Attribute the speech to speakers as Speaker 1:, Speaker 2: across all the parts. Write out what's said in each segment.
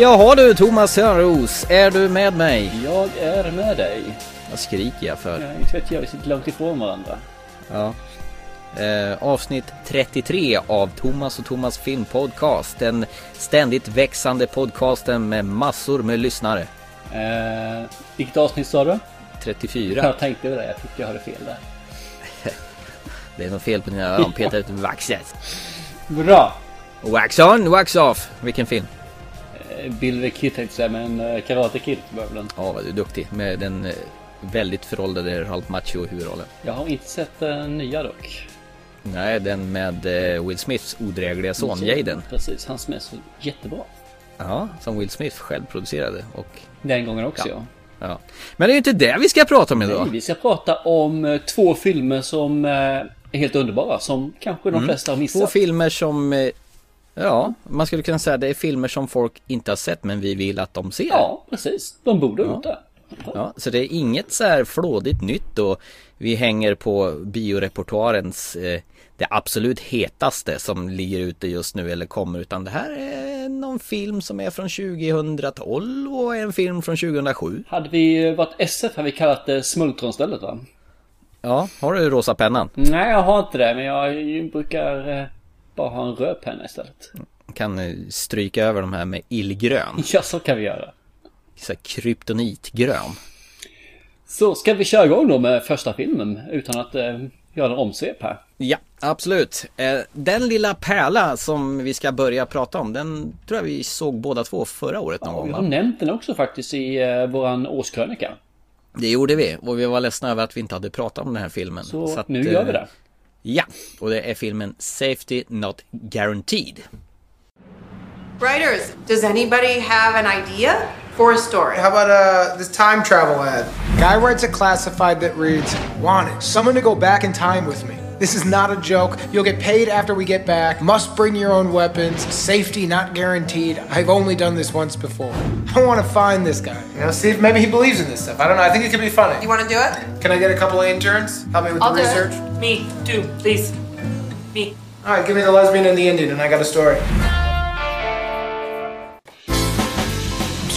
Speaker 1: Jaha du Thomas Sörros, är du med mig?
Speaker 2: Jag är med dig.
Speaker 1: Vad skriker jag för?
Speaker 2: Ja, inte vet jag, vi sitter långt ifrån varandra.
Speaker 1: Ja. Eh, avsnitt 33 av Thomas och Thomas filmpodcast. Den ständigt växande podcasten med massor med lyssnare.
Speaker 2: Eh, vilket avsnitt sa du?
Speaker 1: 34.
Speaker 2: Jag tänkte det, jag tyckte jag hörde fel där.
Speaker 1: Det är något fel på dina öron, petar ut vaxet.
Speaker 2: Bra!
Speaker 1: Wax on, wax off. Vilken film?
Speaker 2: Eh, Bill the Kid tänkte jag säga, men eh, Karate Kid var den.
Speaker 1: Ja, vad du är duktig. Med den eh, väldigt föråldrade Ralph Macchio i huvudrollen.
Speaker 2: Jag har inte sett den nya dock.
Speaker 1: Nej, den med Will Smiths odrägliga son Jaden.
Speaker 2: Precis, han som är så jättebra.
Speaker 1: Ja, som Will Smith själv producerade och
Speaker 2: Den gången också ja.
Speaker 1: ja. Men det är ju inte det vi ska prata om idag.
Speaker 2: Nej, vi ska prata om två filmer som är helt underbara. Som kanske de flesta har
Speaker 1: Två
Speaker 2: missat.
Speaker 1: filmer som Ja, man skulle kunna säga det är filmer som folk inte har sett men vi vill att de ser.
Speaker 2: Ja, precis. De borde
Speaker 1: Ja.
Speaker 2: det.
Speaker 1: Ja, så det är inget så här flådigt nytt och vi hänger på biorepertoarens eh, det absolut hetaste som ligger ute just nu eller kommer utan det här är någon film som är från 2012 och en film från 2007.
Speaker 2: Hade vi varit SF hade vi kallat det Smultronstället va?
Speaker 1: Ja, har du rosa pennan?
Speaker 2: Nej, jag har inte det. Men jag brukar eh, bara ha en röd penna istället.
Speaker 1: Kan stryka över de här med illgrön,
Speaker 2: Ja, så kan vi göra.
Speaker 1: så kryptonitgrön.
Speaker 2: Så ska vi köra igång då med första filmen utan att eh, göra en omsvep här.
Speaker 1: Ja, absolut. Eh, Den lilla pärla som vi ska börja prata om, den tror jag vi såg båda två förra året någon
Speaker 2: Ja, vi
Speaker 1: gång
Speaker 2: har
Speaker 1: va?
Speaker 2: nämnt den också faktiskt i eh, våran årskrönika.
Speaker 1: Det gjorde vi och vi var ledsna över att vi inte hade pratat om den här filmen.
Speaker 2: Så,
Speaker 1: att,
Speaker 2: nu gör vi
Speaker 1: eh,
Speaker 2: det.
Speaker 1: Ja, och det är filmen Safety Not Guaranteed.
Speaker 3: Writers, does anybody have an idea for a story?
Speaker 4: How about uh, this time travel ad? Guy writes a classified that reads, Wanted, someone to go back in time with me. This is not a joke. You'll get paid after we get back. Must bring your own weapons. Safety not guaranteed. I've only done this once before. I want to find this guy. You know, see if maybe he believes in this stuff. I don't know. I think it could be funny.
Speaker 3: You want to do it?
Speaker 4: Can I get a couple of interns? Help me with
Speaker 3: I'll
Speaker 4: the research?
Speaker 3: it. Me, do, please. Me.
Speaker 4: All right, give me the lesbian and the Indian, and I got a story.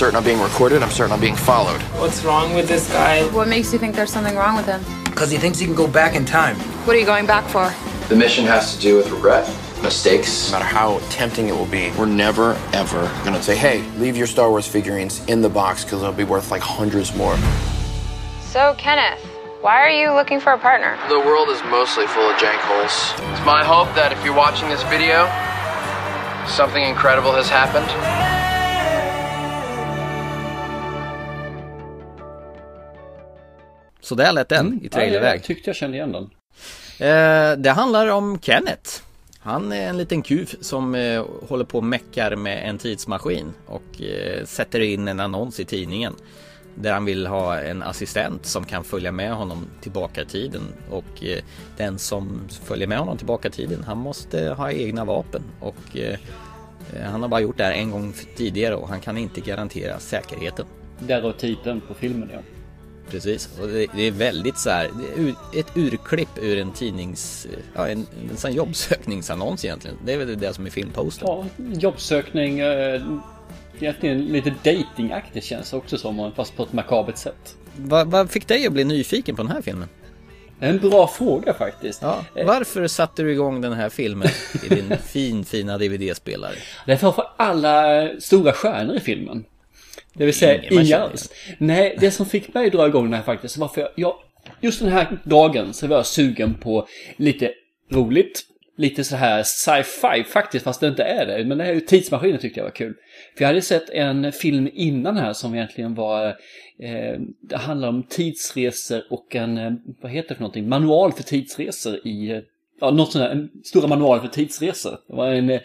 Speaker 5: Certain I'm being recorded. I'm certain I'm being followed.
Speaker 6: What's wrong with this guy?
Speaker 7: What makes you think there's something wrong with him?
Speaker 4: Because he thinks he can go back in time.
Speaker 7: What are you going back for?
Speaker 5: The mission has to do with regret, mistakes. No matter how tempting it will be, we're never, ever gonna say, hey, leave your Star Wars figurines in the box because they'll be worth like hundreds more.
Speaker 7: So, Kenneth, why are you looking for a partner?
Speaker 5: The world is mostly full of jank holes. It's my hope that if you're watching this video, something incredible has happened.
Speaker 1: Så där lät den i
Speaker 2: Mm. Ja,
Speaker 1: trailerväg.
Speaker 2: jag tyckte jag kände igen den.
Speaker 1: Eh, det handlar om Kenneth. Han är en liten kuv som eh, håller på och meckar med en tidsmaskin och eh, sätter in en annons i tidningen. Där han vill ha en assistent som kan följa med honom tillbaka i tiden. Och eh, den som följer med honom tillbaka i tiden, han måste ha egna vapen. Och eh, eh, han har bara gjort det här en gång tidigare och han kan inte garantera säkerheten.
Speaker 2: Därav titeln på filmen ja.
Speaker 1: Precis, och det, det är väldigt så här, ett urklipp ur en tidnings, ja en, en sån jobbsökningsannons egentligen. Det är väl det som är filmposten.
Speaker 2: Ja, jobbsökning. Eh, egentligen lite datingaktigt känns det också som, fast på ett makabert sätt.
Speaker 1: Vad vad fick dig att bli nyfiken på den här filmen?
Speaker 2: En bra fråga faktiskt.
Speaker 1: Ja,
Speaker 2: Eh,
Speaker 1: varför satte du igång den här filmen i din fin, fina DVD-spelare?
Speaker 2: Det är för alla stora stjärnor i filmen. Det vill säga inga alls. Nej, det som fick mig att dra igång den här faktiskt var för jag, just den här dagen så var jag sugen på lite roligt. Lite så här sci-fi faktiskt, fast det inte är det. Men det här är ju tidsmaskinen tyckte jag var kul. För jag hade sett en film innan här som egentligen var eh, Det handlar om tidsresor och en, eh, vad heter det för någonting, manual för tidsresor i Ja, något sånt där, en stora manual för tidsresor. Det var en eh,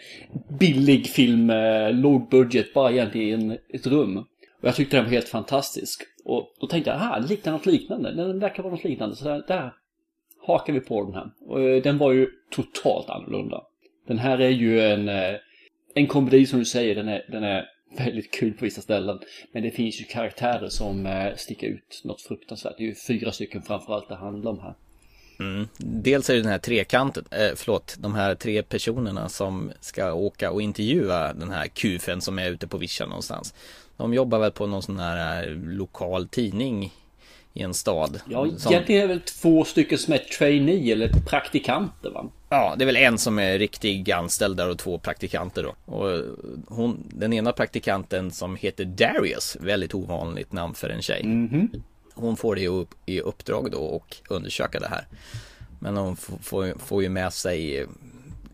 Speaker 2: billig film, eh, låg budget, bara egentligen i ett rum. Och jag tyckte den var helt fantastisk. Och då tänkte jag, aha, liknar något liknande. Den verkar vara något liknande. Så där, där hakar vi på den här. Och eh, den var ju totalt annorlunda. Den här är ju en, eh, en komedi som du säger, den är, den är väldigt kul på vissa ställen. Men det finns ju karaktärer som eh, sticker ut något fruktansvärt. Det är ju fyra stycken framförallt det handlar om här.
Speaker 1: Mm. Dels är det den här trekanten, eh, förlåt, de här tre personerna som ska åka och intervjua den här kufen som är ute på vischan någonstans. De jobbar väl på någon sån här eh, lokal tidning i en stad.
Speaker 2: Ja,
Speaker 1: som...
Speaker 2: egentligen är det väl två stycken som är trainee eller praktikanter va?
Speaker 1: Ja, det är väl en som är riktig anställd där och två praktikanter då. Och hon, den ena praktikanten som heter Darius, väldigt ovanligt namn för en tjej.
Speaker 2: Mm -hmm.
Speaker 1: Hon får det i uppdrag då och undersöka det här. Men hon får, får ju med sig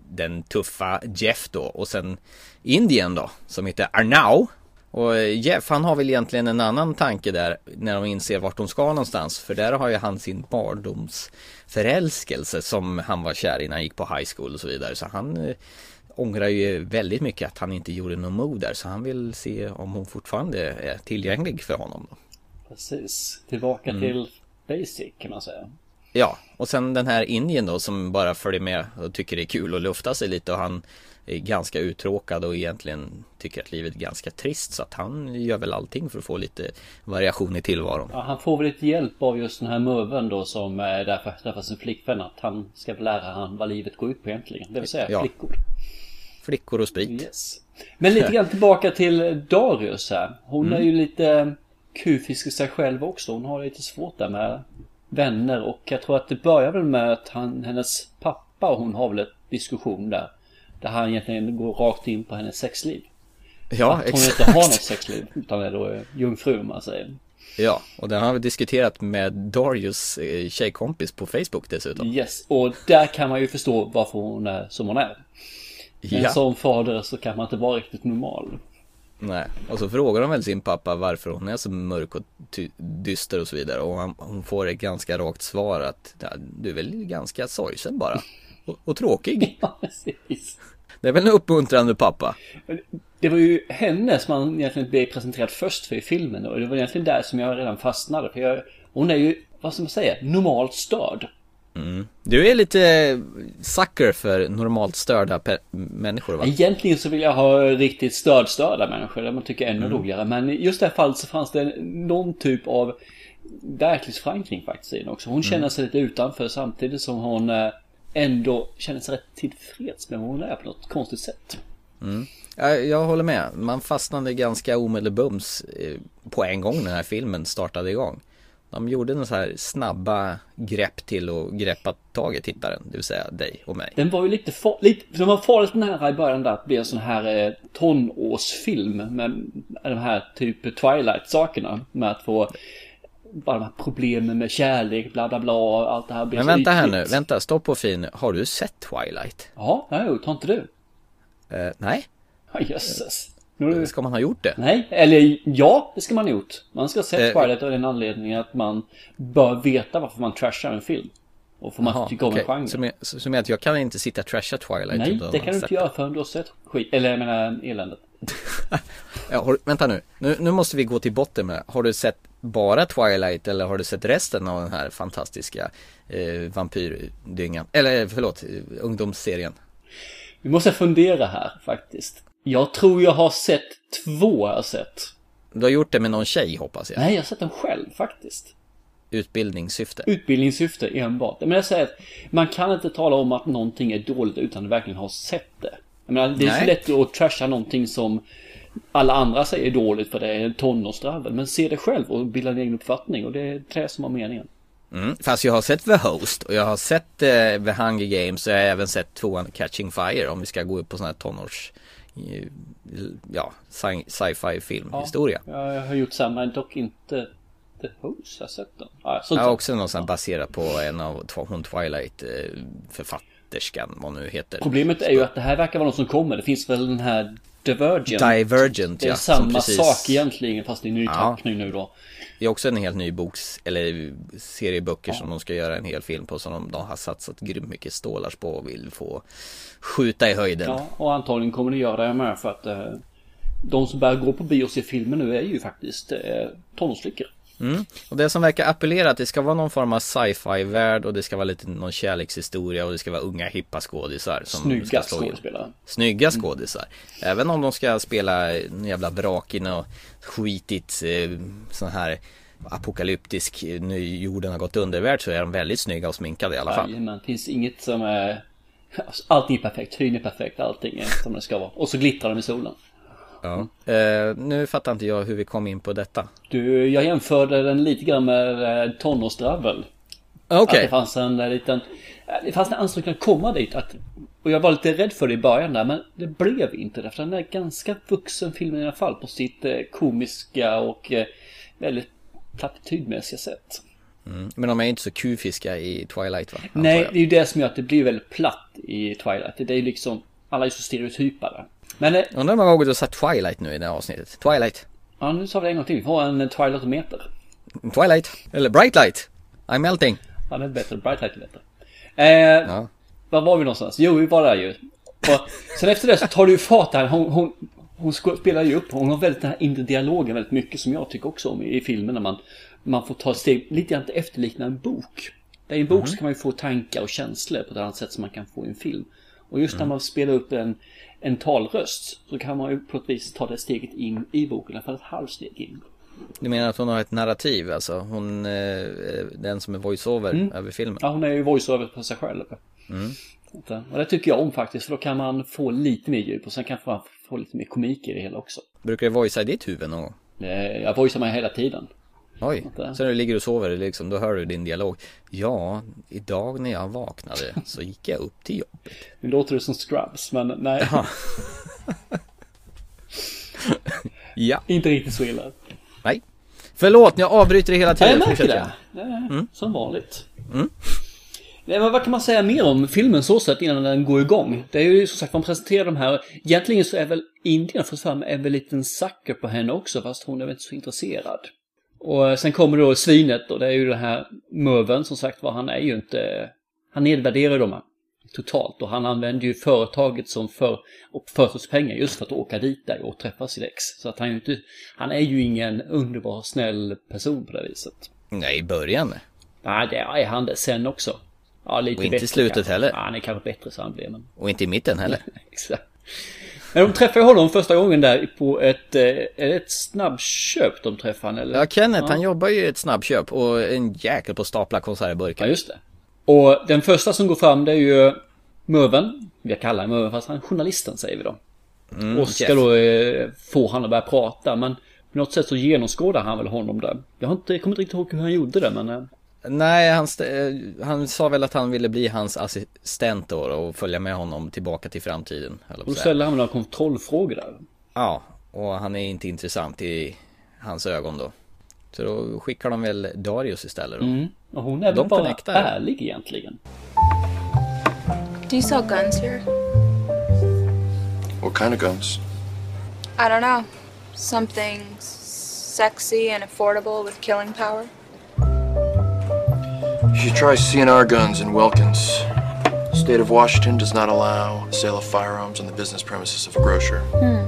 Speaker 1: den tuffa Jeff då och sen Indien då som heter Arnau. Och Jeff han har väl egentligen en annan tanke där när de inser vart de ska någonstans. För där har ju han sin barndomsförälskelse som han var kär i när han gick på high school och så vidare. Så han eh, ångrar ju väldigt mycket att han inte gjorde någon move där. Så han vill se om hon fortfarande är tillgänglig för honom. Då.
Speaker 2: Precis, tillbaka mm. till basic kan man säga.
Speaker 1: Ja, och sen den här Indien då som bara följer med och tycker det är kul att lufta sig lite och han är ganska uttråkad och egentligen tycker att livet är ganska trist så att han gör väl allting för att få lite variation i tillvaron.
Speaker 2: Ja, han får väl lite hjälp av just den här möven då som är där för att träffa sin flickvän att han ska lära han vad livet går ut på egentligen. Det vill säga ja. flickor.
Speaker 1: Flickor och sprit.
Speaker 2: Yes. Men lite grann tillbaka till Darius här. Hon mm. är ju lite kufisk i sig själv också. Hon har lite svårt där med vänner och jag tror att det börjar väl med att han, hennes pappa och hon har väl en diskussion där. Där han egentligen går rakt in på hennes sexliv.
Speaker 1: Ja,
Speaker 2: att hon
Speaker 1: exakt.
Speaker 2: inte har något sexliv utan är då jungfru man säger.
Speaker 1: Ja, och det har vi diskuterat med Darius eh, tjejkompis på Facebook dessutom.
Speaker 2: Yes, och där kan man ju förstå varför hon är som hon är. Men
Speaker 1: Ja.
Speaker 2: som fader så kan man inte vara riktigt normal.
Speaker 1: Nej, och så frågar de väl sin pappa varför hon är så mörk och dyster och så vidare och han, hon får ett ganska rakt svar att du är väl ganska sorgsen bara och, och tråkig.
Speaker 2: Ja, precis.
Speaker 1: Det är väl en uppmuntrande pappa.
Speaker 2: Det var ju henne som man egentligen blev presenterad först för i filmen och det var egentligen där som jag redan fastnade. För jag, hon är ju, vad ska man säga, normalt störd.
Speaker 1: Mm. Du är lite sucker för normalt störda människor va?
Speaker 2: Egentligen så vill jag ha riktigt stödstörda människor, det man tycker är ännu
Speaker 1: Mm.
Speaker 2: roligare. Men i just det här fallet så fanns det någon typ av verklighetsförankring faktiskt i den också. Hon känner
Speaker 1: Mm.
Speaker 2: sig lite utanför samtidigt som hon eh, ändå känner sig rätt tillfreds med vad hon är på något konstigt sätt.
Speaker 1: Mm. Ja, jag håller med. Man fastnade ganska omedelbums eh, på en gång när den här filmen startade igång. De gjorde några så här snabba grepp till att greppa tag i tittaren, det vill säga dig och mig.
Speaker 2: Den var ju lite, far, lite den var farligt nära i början där att bli en sån här eh, tonårsfilm med de här typ Twilight-sakerna. Med att få bara de här problemen med kärlek, bla bla bla, allt det här
Speaker 1: Men vänta här nu, vänta, stopp och fin. Har du sett Twilight?
Speaker 2: Ja, det har jag gjort, har inte du?
Speaker 1: Eh, nej,
Speaker 2: Ja, jösses. Nu,
Speaker 1: ska man ha gjort det?
Speaker 2: nej, eller ja, det ska man ha gjort. Man ska ha sett
Speaker 1: Eh,
Speaker 2: Twilight av den anledningen att man bör veta varför man trashar en film. Och får man
Speaker 1: Jaha,
Speaker 2: tycka om
Speaker 1: okej.
Speaker 2: en genre.
Speaker 1: Som, är, som är att jag kan inte sitta och trasha Twilight
Speaker 2: Nej, det kan du inte göra förrän du har sett skit. Eller jag menar eländet.
Speaker 1: Ja, har, vänta nu. nu, nu måste vi gå till botten med Har du sett bara Twilight eller har du sett resten av den här fantastiska eh, vampyrdyngan? Eller förlåt, eh, ungdomsserien?
Speaker 2: Vi måste fundera här faktiskt. Jag tror jag har sett två har jag sett.
Speaker 1: Du har gjort det med någon tjej hoppas jag?
Speaker 2: Nej, jag har sett den själv faktiskt.
Speaker 1: Utbildningssyfte?
Speaker 2: Utbildningssyfte enbart. Men jag säger att man kan inte tala om att någonting är dåligt utan att verkligen ha sett det. Jag menar, det är så
Speaker 1: Nej.
Speaker 2: lätt att trasha någonting som alla andra säger är dåligt för det är en tonårsdravel. Men se det själv och bilda en egen uppfattning och det är det som har meningen.
Speaker 1: Mm, fast jag har sett The Host och jag har sett eh, The Hunger Games och jag har även sett tvåan Catching Fire om vi ska gå upp på sån här tonårs eh, ja, sci- sci-fi filmhistoria.
Speaker 2: Ja, jag har gjort samma, dock inte The Host. Jag har sett den. Ja,
Speaker 1: Jag har också någon sån här baserat på en av hon Twilight eh, författerskan, vad nu heter.
Speaker 2: Problemet är ju att det här verkar vara något som kommer. Det finns väl den här Divergent.
Speaker 1: Divergent,
Speaker 2: Det är
Speaker 1: ja.
Speaker 2: samma
Speaker 1: precis-
Speaker 2: sak egentligen fast i ny
Speaker 1: Ja.
Speaker 2: tappning nu då.
Speaker 1: Det är också en helt ny boks, eller serie böcker som de ska göra en hel film på som de, de har satsat grymt mycket stålars på och vill få skjuta i höjden.
Speaker 2: Ja, och antagligen kommer det göra det med för att eh, de som börjar gå på bio och se filmer nu är ju faktiskt eh, tonårsflickor.
Speaker 1: Mm. Och det som verkar appellera att det ska vara någon form av sci-fi värld och det ska vara lite någon kärlekshistoria och det ska vara unga hippa skådisar som
Speaker 2: Snygga
Speaker 1: ska
Speaker 2: skådespelare.
Speaker 1: Snygga skådisar. Även om de ska spela en jävla vrak i något skitigt eh, sån här apokalyptisk, nu jorden har gått undervärld så är de väldigt snygga och sminkade i alla fall.
Speaker 2: Jajamän, det finns inget som är... Alltså, allting är perfekt, hyn är perfekt, allting är som det ska vara. Och så glittrar de i solen.
Speaker 1: Ja. Eh, nu fattar inte jag hur vi kom in på detta.
Speaker 2: Du, jag jämförde den lite grann med eh, tonårsdravel.
Speaker 1: Okej.
Speaker 2: Att det fanns en eh, liten... Det fanns en ansträngning att komma dit. Att, och jag var lite rädd för det i början där, men det blev inte det. För den är ganska vuxen filmen i alla fall på sitt komiska och väldigt plattitydmässiga sätt.
Speaker 1: Mm. Men de är inte så kufiska i Twilight va?
Speaker 2: Nej, det är ju det som gör att det blir väldigt platt i Twilight. Det är ju liksom, alla är så stereotypade. Men, eh,
Speaker 1: Undrar hur många gånger du har sagt Twilight nu i det här avsnittet? Twilight.
Speaker 2: ja nu sa vi det en gång till. Vi får en Twilight-meter.
Speaker 1: Twilight. Eller Bright Light. I'm melting.
Speaker 2: Ja, det är bättre. Bright Light är bättre. Eh,
Speaker 1: Ja.
Speaker 2: Var var vi någonstans? Jo, vi var där ju. Och sen efter det så tar det ju fart här. Hon, hon, hon spelar ju upp. Hon har väldigt den här inre dialogen väldigt mycket som jag tycker också om i, i filmen. När man, man får ta ett steg lite grann efterlikna en bok. Där i en bok så kan man ju få tankar och känslor på ett annat sätt som man kan få i en film. Och just när man spelar upp en, en talröst så kan man ju på ett vis ta det steget in i boken. I alla fall ett halvsteg in.
Speaker 1: Du menar att hon har ett narrativ alltså? Hon, eh, den som är voiceover över filmen?
Speaker 2: Ja, hon är ju voiceover på sig själv. Att, eh, Och det tycker jag om faktiskt, för då kan man få lite mer djup och sen kan man få lite mer komik i det hela också.
Speaker 1: Brukar det voicea i ditt huvud någon gång?
Speaker 2: Eh, Jag voicear mig hela tiden.
Speaker 1: Oj, så när du ligger och sover liksom, då hör du din dialog. Ja, idag när jag vaknade så gick jag upp till jobbet.
Speaker 2: Nu låter det som Scrubs, men nej.
Speaker 1: Ja.
Speaker 2: Inte riktigt så illa.
Speaker 1: Nej. Förlåt, jag avbryter det hela tiden.
Speaker 2: jag märker det. Nej, Som vanligt. Nej, men vad kan man säga mer om filmen så sett innan den går igång? Det är ju som sagt, man presenterar de här. Egentligen så är väl Indien för fram är väl en liten sucker på henne också, fast hon är väl inte så intresserad. Och eh, sen kommer då svinet och det är ju den här Merven som sagt var, han är ju inte... Han nedvärderar dem totalt och han använder ju företaget som för, och företagspengar just för att åka dit där och träffa sitt ex. Så att han är ju inte... Han är ju ingen underbar snäll person på det viset.
Speaker 1: Nej, i början.
Speaker 2: Nej, det är han det sen också. Ja, lite
Speaker 1: Och inte i slutet
Speaker 2: kanske.
Speaker 1: heller.
Speaker 2: Ja, han är kanske bättre så han blir, men...
Speaker 1: Och inte i mitten heller.
Speaker 2: Exakt. Men de träffar ju honom första gången där på ett, eh, är det ett snabbköp de träffar han eller?
Speaker 1: Ja, Kenneth han jobbar ju i ett snabbköp och en jäkel på att stapla konservburkar.
Speaker 2: Ja, just det. Och den första som går fram det är ju Merven. Vi kallar honom Merven fast han är journalisten säger vi då. och ska
Speaker 1: Jeff.
Speaker 2: då eh, få han att börja prata men på något sätt så genomskådar han väl honom där. Jag, har inte, jag kommer inte riktigt ihåg hur han gjorde det men...
Speaker 1: Nej, han, eh, han sa väl att han ville bli hans assistent då och följa med honom tillbaka till framtiden.
Speaker 2: Då ställer han några kontrollfrågor där.
Speaker 1: Ja, och han är inte intressant i hans ögon då. Så då skickar de väl Darius istället då.
Speaker 2: Mm. Och hon är väl
Speaker 1: De
Speaker 2: bara
Speaker 1: connectar.
Speaker 2: ärlig egentligen.
Speaker 7: Do you sell guns here?
Speaker 5: What kind of guns?
Speaker 7: I don't know. Something sexy and affordable with killing power?
Speaker 5: If you should try CNR guns in Wilkins. The State of Washington does not allow the sale of firearms on the business premises of a grocer. Hmm.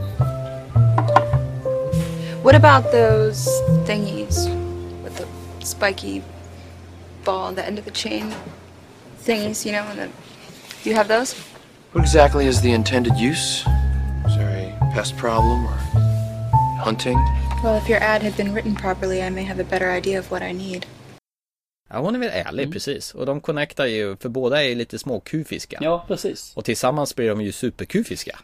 Speaker 7: What about those thingies with the spiky ball at the end of the chain? Thingies, you know, and the, do you have those?
Speaker 5: What exactly is the intended use? Is there a pest problem or hunting?
Speaker 7: Well, if your ad had been written properly, I may have a better idea of what I need.
Speaker 1: Ja, hon är väl ärlig precis. Och de connectar ju, för båda är lite småkufiska.
Speaker 2: Ja, precis.
Speaker 1: Och tillsammans blir de ju superkufiska.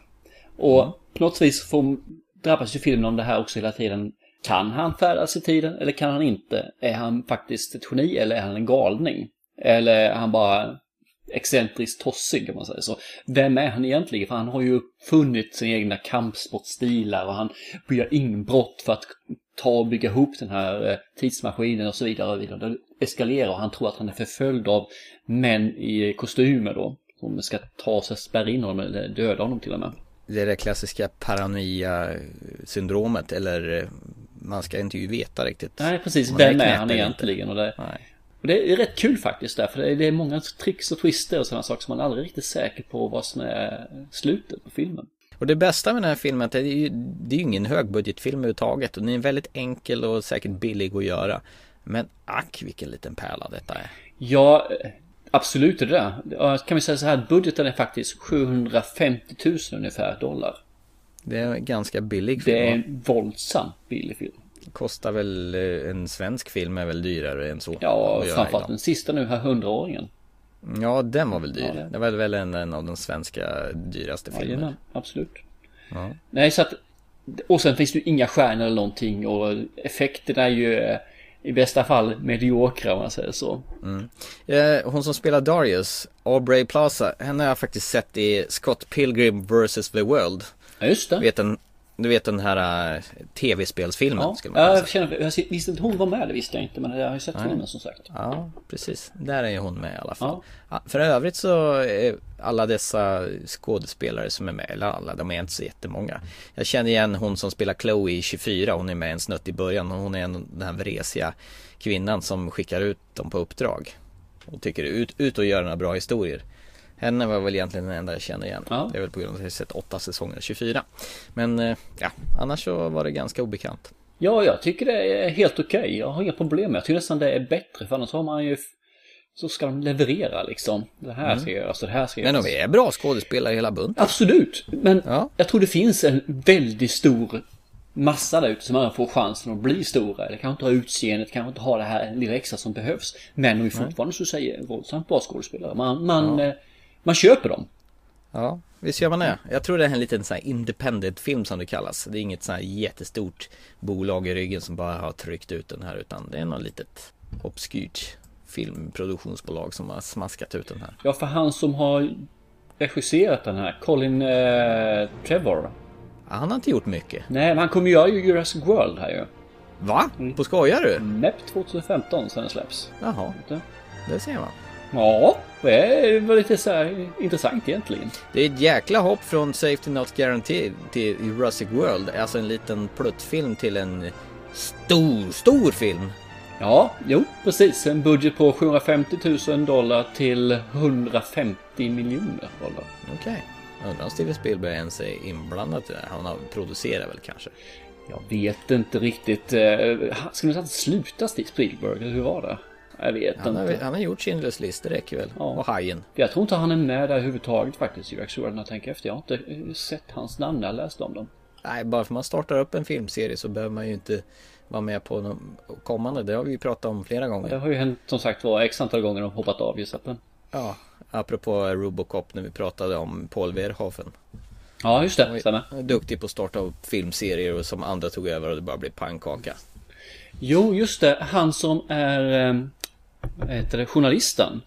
Speaker 2: Och på något vis får, drabbas ju filmen om det här också hela tiden. Kan han färdas i tiden eller kan han inte? Är han faktiskt ett geni eller är han en galning? Eller är han bara excentriskt tossig om man säger så. Vem är han egentligen? För han har ju uppfunnit sina egna kampsportstilar och han bygger inbrott för att ta och bygga ihop den här eh, tidsmaskinen och så vidare. Och vidare. Det eskalerar och han tror att han är förföljd av män i kostymer då. Som ska ta sig, spärra in honom eller döda honom till och med.
Speaker 1: Det är det klassiska paranoia syndromet eller eh, man ska inte ju veta riktigt.
Speaker 2: Nej, precis. Vem är han egentligen? Och det,
Speaker 1: Nej.
Speaker 2: och det är rätt kul faktiskt där, för det är, det är många tricks och twister och sådana saker som man aldrig är riktigt säker på vad som är slutet på filmen.
Speaker 1: Och det bästa med den här filmen är att det är ju, det är ju ingen högbudgetfilm överhuvudtaget och den är väldigt enkel och säkert billig att göra. Men ack vilken liten pärla detta är.
Speaker 2: Ja, absolut är det. Ja, Kan vi säga så här, att budgeten är faktiskt 750 000 ungefär dollar.
Speaker 1: Det är en ganska billig film.
Speaker 2: Det är en våldsamt billig film.
Speaker 1: Kostar väl en svensk film är väl dyrare än så.
Speaker 2: Ja, framförallt den sista nu här, hundraåringen.
Speaker 1: Ja, den var väl dyr.
Speaker 2: Ja, det-
Speaker 1: det var väl en, en av de svenska dyraste filmerna.
Speaker 2: Jajamän, absolut.
Speaker 1: Ja.
Speaker 2: Nej, så att... Och sen finns det ju inga stjärnor eller någonting och effekterna är ju eh, i bästa fall mediokra om man säger så.
Speaker 1: Eh, hon som spelar Darius, Aubrey Plaza, henne har jag faktiskt sett i Scott Pilgrim vs. The World.
Speaker 2: Ja, just det.
Speaker 1: Vet den, du vet den här uh, tv-spelsfilmen
Speaker 2: Ja,
Speaker 1: skulle man kunna
Speaker 2: jag,
Speaker 1: säga.
Speaker 2: känner, jag visste inte hon var med, det visste jag inte, men jag har ju sett
Speaker 1: Nej.
Speaker 2: filmen som sagt.
Speaker 1: Ja, precis. Där är ju hon med i alla fall.
Speaker 2: Ja.
Speaker 1: Ja, för övrigt så är alla dessa skådespelare som är med, eller alla, de är inte så jättemånga. Jag känner igen hon som spelar Chloe i 24, hon är med en snutt i början och hon är en, den här vresiga kvinnan som skickar ut dem på uppdrag. Och tycker ut, ut och gör några bra historier. Henne var väl egentligen den enda jag känner igen.
Speaker 2: Ja.
Speaker 1: Det är väl på grund av att jag sett åtta säsonger, 24. Men eh, ja, annars så var det ganska obekant.
Speaker 2: Ja, jag tycker det är helt okej. Jag har inga problem med det. Jag tycker nästan det är bättre, för annars har man ju... Så ska de leverera liksom. Det här ska göras och det här ska
Speaker 1: Mm. Men
Speaker 2: göras.
Speaker 1: de är bra skådespelare hela bunten.
Speaker 2: Absolut, men
Speaker 1: Ja.
Speaker 2: jag tror det finns en väldigt stor massa där ute som aldrig får chansen att bli stora. Eller kanske inte har utseendet, kanske inte har det här lilla extra som behövs. Men de är fortfarande, så säger våldsamt bra skådespelare. Man, man, eh, man köper dem.
Speaker 1: Ja, visst gör man det. Jag tror det är en liten sån här independent film som det kallas. Det är inget sån här jättestort bolag i ryggen som bara har tryckt ut den här utan det är något litet obskyrt filmproduktionsbolag som har smaskat ut den här.
Speaker 2: Ja, för han som har regisserat den här, Colin eh, Trevor.
Speaker 1: Han har inte gjort mycket.
Speaker 2: Nej, men han kommer göra ju Jurassic World här ju.
Speaker 1: Va? På skojar du?
Speaker 2: NEP 2015 sen den släpps.
Speaker 1: Jaha, det ser man.
Speaker 2: Ja, det var lite så här intressant egentligen.
Speaker 1: Det är ett jäkla hopp från Safety Not Guaranteed till Jurassic World. Alltså en liten pluttfilm till en stor, stor film.
Speaker 2: Ja, jo, precis. En budget på 750 000 dollar till 150 miljoner dollar.
Speaker 1: Okej. Undrar om Steven Spielberg ens är inblandad i det här. Han har producerat väl kanske.
Speaker 2: Jag vet inte riktigt. eh, ni inte sluta Steve Spielberg, eller hur var det? Jag vet
Speaker 1: Han har,
Speaker 2: inte.
Speaker 1: han har gjort Schindler's list, det räcker väl.
Speaker 2: Ja.
Speaker 1: Och Hajen.
Speaker 2: Jag tror inte han är med där överhuvudtaget faktiskt Jurassic World när jag tänker efter. Jag har inte eh, sett hans namn när jag läst om dem.
Speaker 1: Nej, bara för man startar upp en filmserie så behöver man ju inte vara med på de kommande. Det har vi ju pratat om flera
Speaker 2: Det
Speaker 1: gånger.
Speaker 2: har ju hänt som sagt var x antal gånger och hoppat av ju så att den...
Speaker 1: Ja, apropå Robocop när vi pratade om Paul Verhoeven.
Speaker 2: Ja, just det. Stämmer.
Speaker 1: duktig på att starta upp filmserier och som andra tog över och det bara blev pannkaka.
Speaker 2: Jo, just det. Han som är... heter det? Journalisten.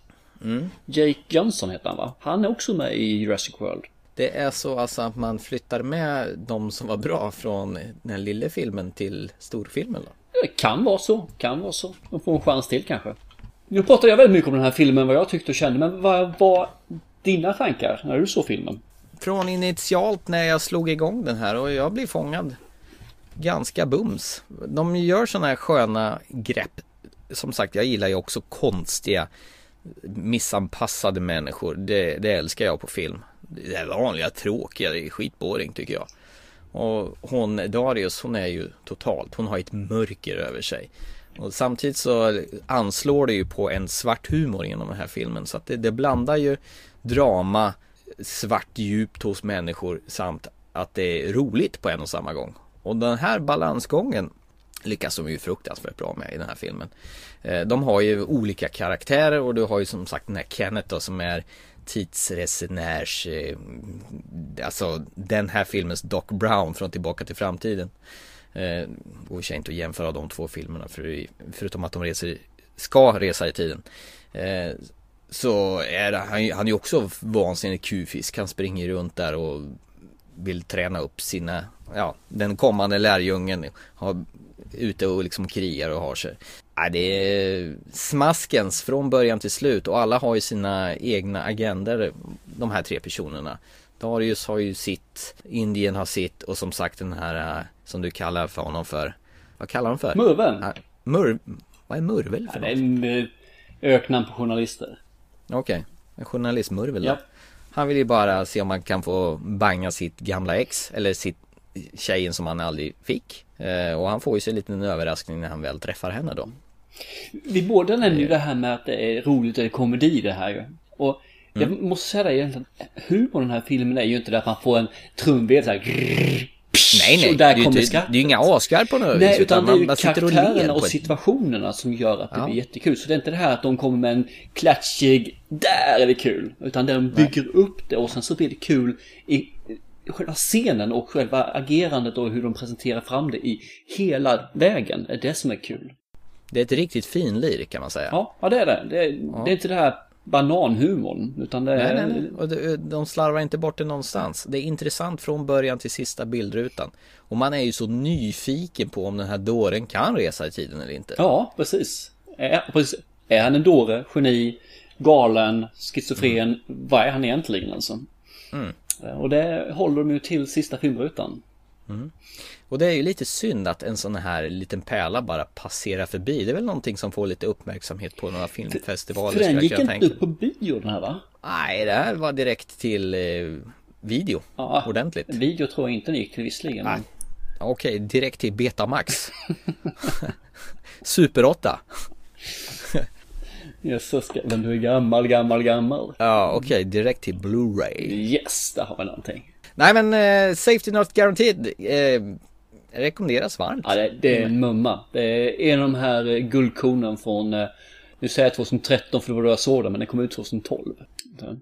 Speaker 2: Jake Johnson heter han va? Han är också med i Jurassic World.
Speaker 1: Det är så alltså att man flyttar med de som var bra från den lilla filmen till storfilmen då?
Speaker 2: Det kan vara så. Kan vara så. De får en chans till kanske. Nu pratade jag väldigt mycket om den här filmen, vad jag tyckte och kände. Men vad var dina tankar när du såg filmen?
Speaker 1: Från initialt när jag slog igång den här och jag blev fångad ganska bums. De gör sådana här sköna grepp. Som sagt, jag gillar ju också konstiga missanpassade människor. Det, det älskar jag på film. Det är vanliga tråkiga, det är skitboring tycker jag. Och hon, Darius, hon är ju totalt, hon har ett mörker över sig. Och samtidigt så anslår det ju på en svart humor genom den här filmen. Så att det, det blandar ju drama, svart djupt hos människor samt att det är roligt på en och samma gång. Och den här balansgången lyckas de ju fruktansvärt bra med i den här filmen. Eh, de har ju olika karaktärer och du har ju som sagt den här Kenneth då som är tidsresenärs, eh, alltså den här filmens Doc Brown från Tillbaka till framtiden. Går i sig inte att jämföra de två filmerna för, förutom att de reser, ska resa i tiden. Eh, så är det, han, han är ju också vansinnigt kufisk. Han springer runt där och vill träna upp sina, ja, den kommande lärjungen. Har, ute och liksom krigar och har sig. Ja, det är smaskens från början till slut och alla har ju sina egna agender de här tre personerna. Darius har ju sitt, Indien har sitt och som sagt den här eh, som du kallar för honom för, vad kallar de för?
Speaker 2: Murven.
Speaker 1: Ja, Mur, vad är murvel för
Speaker 2: Det är
Speaker 1: något?
Speaker 2: en eh, öknamn på journalister.
Speaker 1: Okej, en journalistmurvel då.
Speaker 2: Ja.
Speaker 1: Han vill ju bara se om man kan få banga sitt gamla ex eller sitt tjejen som han aldrig fick. Eh, och han får ju sig en liten överraskning när han väl träffar henne då.
Speaker 2: Vi båda nämnde ju det här med att det är roligt och det är komedi det här ju. Och jag
Speaker 1: Mm.
Speaker 2: måste säga det egentligen, humorn i den här filmen är ju inte det att man får en trumvirvel såhär
Speaker 1: Nej, nej.
Speaker 2: Och där
Speaker 1: det,
Speaker 2: kommer skratten.
Speaker 1: det är ju inga Oscar på något
Speaker 2: Nej,
Speaker 1: vis,
Speaker 2: utan det är ju
Speaker 1: och
Speaker 2: karaktärerna och
Speaker 1: ett-
Speaker 2: situationerna som gör att det
Speaker 1: Ja.
Speaker 2: blir jättekul. Så det är inte det här att de kommer med en klatschig, där är det kul. Utan de bygger upp det och sen så blir det kul i själva scenen och själva agerandet och hur de presenterar fram det i hela vägen. är det som är kul.
Speaker 1: Det är ett riktigt finlir kan man säga.
Speaker 2: Ja, ja det är det. Det är, det är inte det här bananhumorn. Utan det är...
Speaker 1: Nej, nej, nej. Och de slarvar inte bort det någonstans. Det är intressant från början till sista bildrutan. Och man är ju så nyfiken på om den här dåren kan resa i tiden eller inte.
Speaker 2: Ja, precis. Är, precis. är han en dåre, geni, galen, schizofren? Vad är han egentligen alltså? Och det håller de ju till sista filmrutan.
Speaker 1: Och det är ju lite synd att en sån här liten pärla bara passerar förbi. Det är väl någonting som får lite uppmärksamhet på några filmfestivaler.
Speaker 2: För den
Speaker 1: jag
Speaker 2: gick inte
Speaker 1: tänka
Speaker 2: upp på bio den här va?
Speaker 1: Nej, det här var direkt till eh, video.
Speaker 2: Ja,
Speaker 1: Ordentligt.
Speaker 2: Video tror jag inte den gick till visserligen.
Speaker 1: Nej. Okej, direkt till Betamax. Super 8.
Speaker 2: Jösses, men du är gammal, gammal, gammal.
Speaker 1: Ja, okej, direkt till Blu-ray.
Speaker 2: Yes, där har vi någonting.
Speaker 1: Nej men eh, Safety Not Guaranteed eh, rekommenderas varmt.
Speaker 2: Ja, det, det är en mumma. Det är en av de här eh, guldkornen från, eh, nu säger jag 2013 för det var då jag såg den, men den kom ut 2012. Så.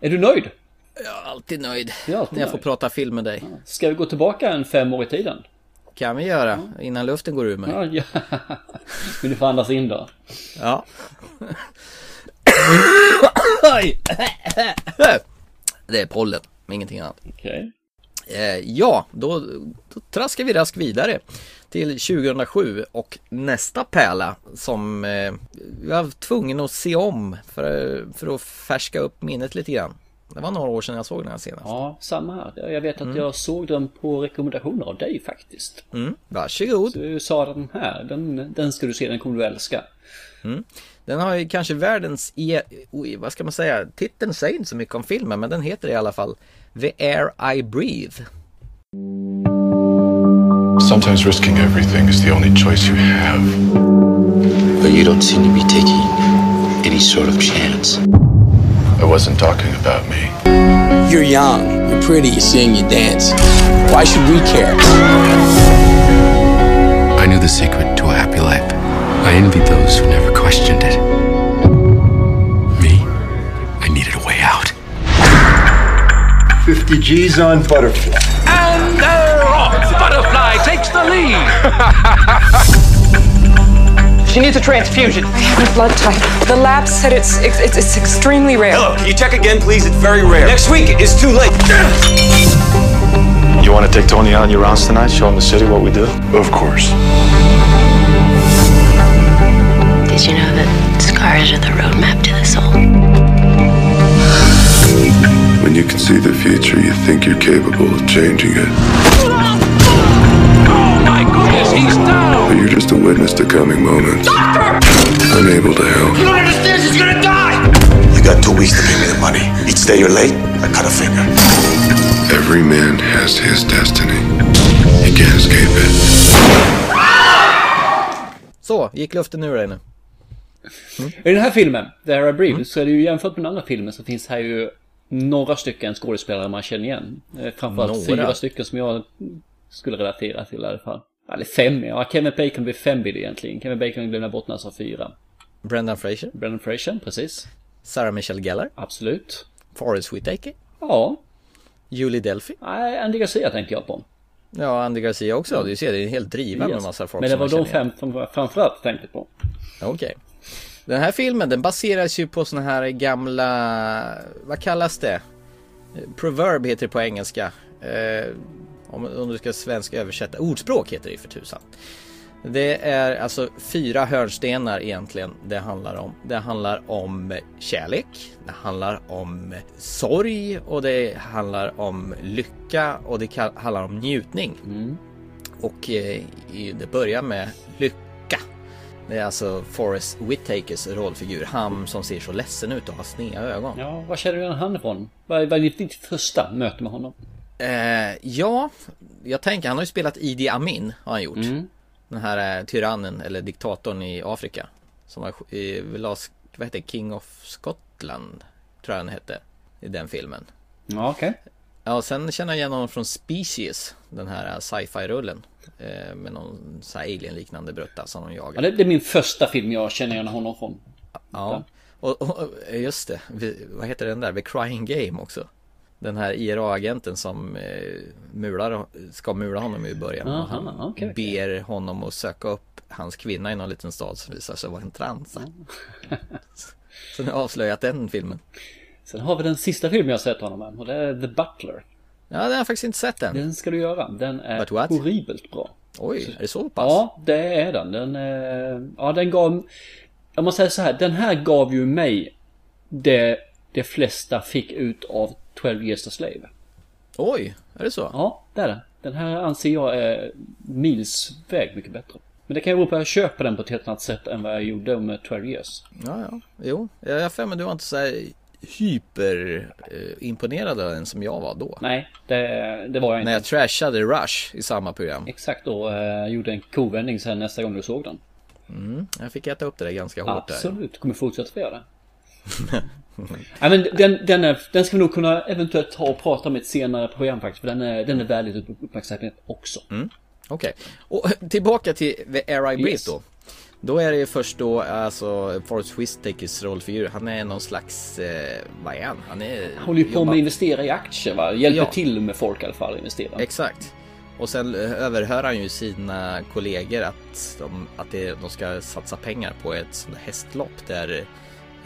Speaker 2: Är du nöjd?
Speaker 1: Jag är alltid nöjd
Speaker 2: Jag är alltid
Speaker 1: när jag får prata film med dig.
Speaker 2: Ska vi gå tillbaka en fem år i tiden?
Speaker 1: Kan vi göra innan luften går ur mig.
Speaker 2: Ja, ja. Men du får andas in då.
Speaker 1: Ja. Det är pollen, ingenting annat.
Speaker 2: Okej.
Speaker 1: Eh, ja, då, då traskar vi raskt vidare till 2007 och nästa pärla som eh, jag var tvungen att se om för, för att färska upp minnet lite grann. Det var några år sedan jag såg den här senast.
Speaker 2: Ja, samma här. Jag vet att jag såg den på rekommendationer av dig faktiskt.
Speaker 1: Mm, varsågod.
Speaker 2: Du sa den här, den, den ska du se, den kommer du älska.
Speaker 1: Den har ju kanske världens, e oj, vad ska man säga, titeln säger inte så mycket om filmen men den heter i alla fall The Air I Breathe.
Speaker 6: Sometimes risking everything is the only choice you have.
Speaker 5: But you don't seem to be taking any sort of chance.
Speaker 6: I wasn't talking about me.
Speaker 8: You're young, you're pretty, you sing, you dance. Why should we care?
Speaker 5: I knew the secret to a happy life. I envied those who never questioned it. Me, I needed a way out.
Speaker 9: 50 G's on Butterfly.
Speaker 10: And they're off. Butterfly takes the lead.
Speaker 11: She needs a transfusion.
Speaker 12: I have a blood type. The lab said it's it's, it's, it's extremely rare.
Speaker 9: Hello, can you check again, please? It's very rare. Next week is too late.
Speaker 6: You want to take Tony out on your rounds tonight? Show him the city what we do? Of course.
Speaker 13: Did you know that scars are the roadmap to the soul?
Speaker 14: When you can see the future, you think you're capable of changing it.
Speaker 10: Oh my goodness, he's down.
Speaker 14: But you're just a witness to coming moments. Unable to help.
Speaker 9: You don't understand, she's gonna die! You got two weeks to pay me the money. Each day you're late, I cut a finger.
Speaker 14: Every man has his destiny. He can't escape it.
Speaker 1: Så, gick luften ur dig nu?
Speaker 2: I den här filmen, The Air I Breathe, så är det ju jämfört med den andra filmen så finns här ju några stycken skådespelare man känner igen. Eh, Framförallt
Speaker 1: Några?
Speaker 2: fyra stycken som jag skulle relatera till i alla fall. Eller fem, ja. Kevin Bacon blir fem det egentligen. Kevin Bacon glömde bort när han sa fyra.
Speaker 1: Brendan Fraser?
Speaker 2: Brendan Fraser, precis.
Speaker 1: Sarah Michelle Gellar?
Speaker 2: Absolut.
Speaker 1: Forrest Whitaker?
Speaker 2: Ja.
Speaker 1: Julie Delphi?
Speaker 2: Nej, Andy Garcia tänker jag på.
Speaker 1: Ja, Andy Garcia också. Du ser, det är en helt driva med
Speaker 2: Yes.
Speaker 1: massa folk
Speaker 2: Men det var de fem som jag framförallt tänkte på.
Speaker 1: Okej. Den här filmen den baseras ju på såna här gamla, vad kallas det? Proverb heter det på engelska. Eh, om, om du ska svenska översätta. Ordspråk heter det för tusan. Det är alltså fyra hörnstenar egentligen det handlar om. Det handlar om kärlek, det handlar om sorg och det handlar om lycka och det handlar om njutning. Och eh, det börjar med lycka. Det är alltså Forrest Whitakers rollfigur. Han som ser så ledsen ut och har sneda ögon.
Speaker 2: Ja, vad känner du han ifrån? Vad vad är ditt första möte med honom?
Speaker 1: Eh, ja, jag tänker, han har ju spelat Idi Amin, har han gjort. Den här eh, tyrannen eller diktatorn i Afrika. Som var i, las- vad heter King of Scotland, tror jag han hette. I den filmen.
Speaker 2: Ja, okej.
Speaker 1: Ja, sen känner jag igen honom från Species, den här sci-fi-rullen. Eh, med någon så här alien-liknande brutta som de jagar.
Speaker 2: Ja, det, det är min första film jag känner igen honom från.
Speaker 1: Ja, och, och just det. Vad heter den där? The Crying Game också. Den här IRA-agenten som eh, mular, ska mula honom i början.
Speaker 2: Aha,
Speaker 1: han
Speaker 2: okej.
Speaker 1: ber honom att söka upp hans kvinna i någon liten stad som visar sig vara en transa. Så nu avslöjat den filmen.
Speaker 2: Sen har vi den sista filmen jag har sett honom med och det är The Butler.
Speaker 1: Ja, den har jag faktiskt inte sett än.
Speaker 2: Den ska du göra. Den är horribelt bra.
Speaker 1: Oj, är det så pass?
Speaker 2: Ja, det är den. Den, eh, ja, den gav... Jag måste säga så här, den här gav ju mig det de flesta fick ut av 12 years a slave.
Speaker 1: Oj, är det så?
Speaker 2: Ja, det är det. Den här anser jag är milsväg mycket bättre. Men det kan ju bero på att jag köper den på ett helt annat sätt än vad jag gjorde med 12 years.
Speaker 1: Ja, ja. Jo, jag har för mig du var inte så här hyper eh, av den som jag var då.
Speaker 2: Nej, det, det var jag inte.
Speaker 1: När jag trashade Rush i samma program.
Speaker 2: Exakt då, eh, gjorde en kovändning sen nästa gång du såg den.
Speaker 1: Mm, jag fick äta upp det där ganska hårt där.
Speaker 2: Absolut, kommer fortsätta få göra det. Nej men den, den, är, den ska vi nog kunna eventuellt ta och prata om i ett senare program faktiskt. För den är, den är värd uppmärksamhet också.
Speaker 1: Mm. Okej, och tillbaka till The Air I Breathe
Speaker 2: Yes.
Speaker 1: då. Då är det ju först då alltså Forrest Whitakers rollfigur. Han är någon slags, eh, vad är han? Han är...
Speaker 2: Han håller ju på med
Speaker 1: jobbar-
Speaker 2: att investera i aktier va? Hjälper
Speaker 1: Ja.
Speaker 2: till med folk i alla fall att investera.
Speaker 1: Exakt. Och sen eh, överhör han ju sina kollegor att de, att det, de ska satsa pengar på ett sånt hästlopp där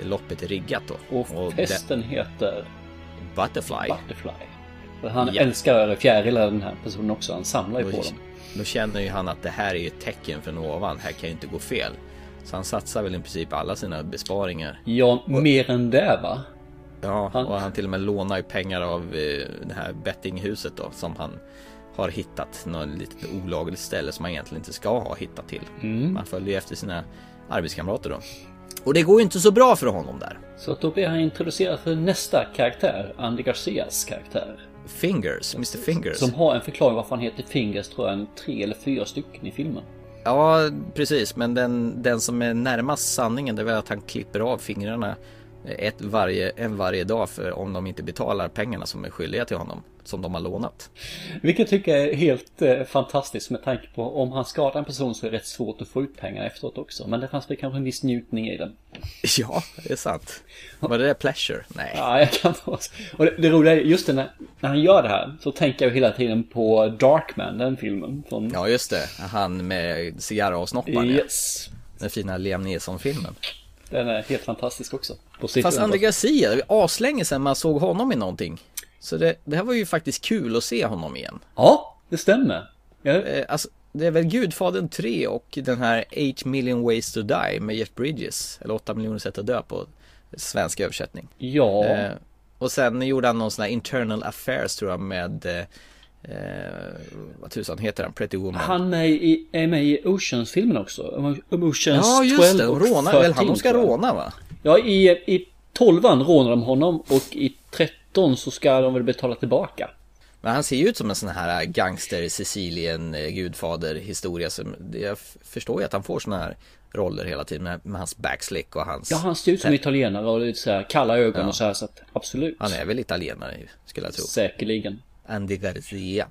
Speaker 1: loppet är riggat då.
Speaker 2: Och hästen heter
Speaker 1: det, Butterfly.
Speaker 2: Butterfly. För han
Speaker 1: Ja.
Speaker 2: älskar fjärilar den här personen också. Han samlar ju
Speaker 1: Då,
Speaker 2: på dem.
Speaker 1: då känner ju han att det här är ju ett tecken från ovan. Här kan ju inte gå fel. Så han satsar väl i princip alla sina besparingar.
Speaker 2: Ja, mer än det va?
Speaker 1: Ja,
Speaker 2: Han-
Speaker 1: och han till och med lånar ju pengar av eh, det här bettinghuset då som han har hittat något litet olagligt ställe som han egentligen inte ska ha hittat till.
Speaker 2: Mm.
Speaker 1: Man följer ju efter sina arbetskamrater då. Och det går ju inte så bra för honom där.
Speaker 2: Så då blir han introducerad för nästa karaktär. Andy Garcias karaktär.
Speaker 1: Fingers, Mr Fingers.
Speaker 2: Som har en förklaring varför han heter Fingers tror jag. Tre eller fyra stycken i filmen.
Speaker 1: Ja, precis. Men den, den som är närmast sanningen det är väl att han klipper av fingrarna ett varje, en varje dag för om de inte betalar pengarna som är skyldiga till honom. Som de har lånat.
Speaker 2: Vilket jag tycker är helt eh, fantastiskt med tanke på om han skadar en person så är det rätt svårt att få ut pengar efteråt också. Men det fanns väl kanske en viss njutning i det.
Speaker 1: Ja, det är sant. Var det där pleasure? Nej.
Speaker 2: Ja, jag kan. Och det, det roliga är just det när, när han gör det här så tänker jag hela tiden på Darkman, den filmen. Från...
Speaker 1: Ja, just det. Han med cigarravsnopparen. ja.
Speaker 2: Yes.
Speaker 1: Den fina Liam Neeson-filmen.
Speaker 2: Den är helt fantastisk också.
Speaker 1: Fast. Andy Garcia, aslänge sedan man såg honom i någonting. Så det, det här var ju faktiskt kul att se honom igen.
Speaker 2: Ja, det stämmer.
Speaker 1: Eh, Alltså, det är väl Gudfadern 3 och den här 8 million ways to die med Jeff Bridges. Eller 8 miljoner sätt att dö på svensk översättning.
Speaker 2: Ja.
Speaker 1: Eh, och sen gjorde han någon sån här internal affairs tror jag med eh, eh, vad tusan heter han? Pretty Woman.
Speaker 2: Han är, i, är med i Oceans-filmen också. Oceans
Speaker 1: Ja, just
Speaker 2: 12
Speaker 1: det.
Speaker 2: och
Speaker 1: rånar väl han. De
Speaker 2: 13,
Speaker 1: ska
Speaker 2: jag.
Speaker 1: råna va?
Speaker 2: Ja, i, i 12 rånar de honom och i 13 så ska de väl betala tillbaka.
Speaker 1: Men han ser ju ut som en sån här gangster Sicilien eh, gudfader historia som Jag förstår ju att han får såna här roller hela tiden med, med hans backslick och hans
Speaker 2: Ja, han ser ut som italienare och lite så här kalla ögon
Speaker 1: Ja.
Speaker 2: och så här så att absolut.
Speaker 1: Han är väl italienare skulle jag tro
Speaker 2: Säkerligen.
Speaker 1: Andy Garcia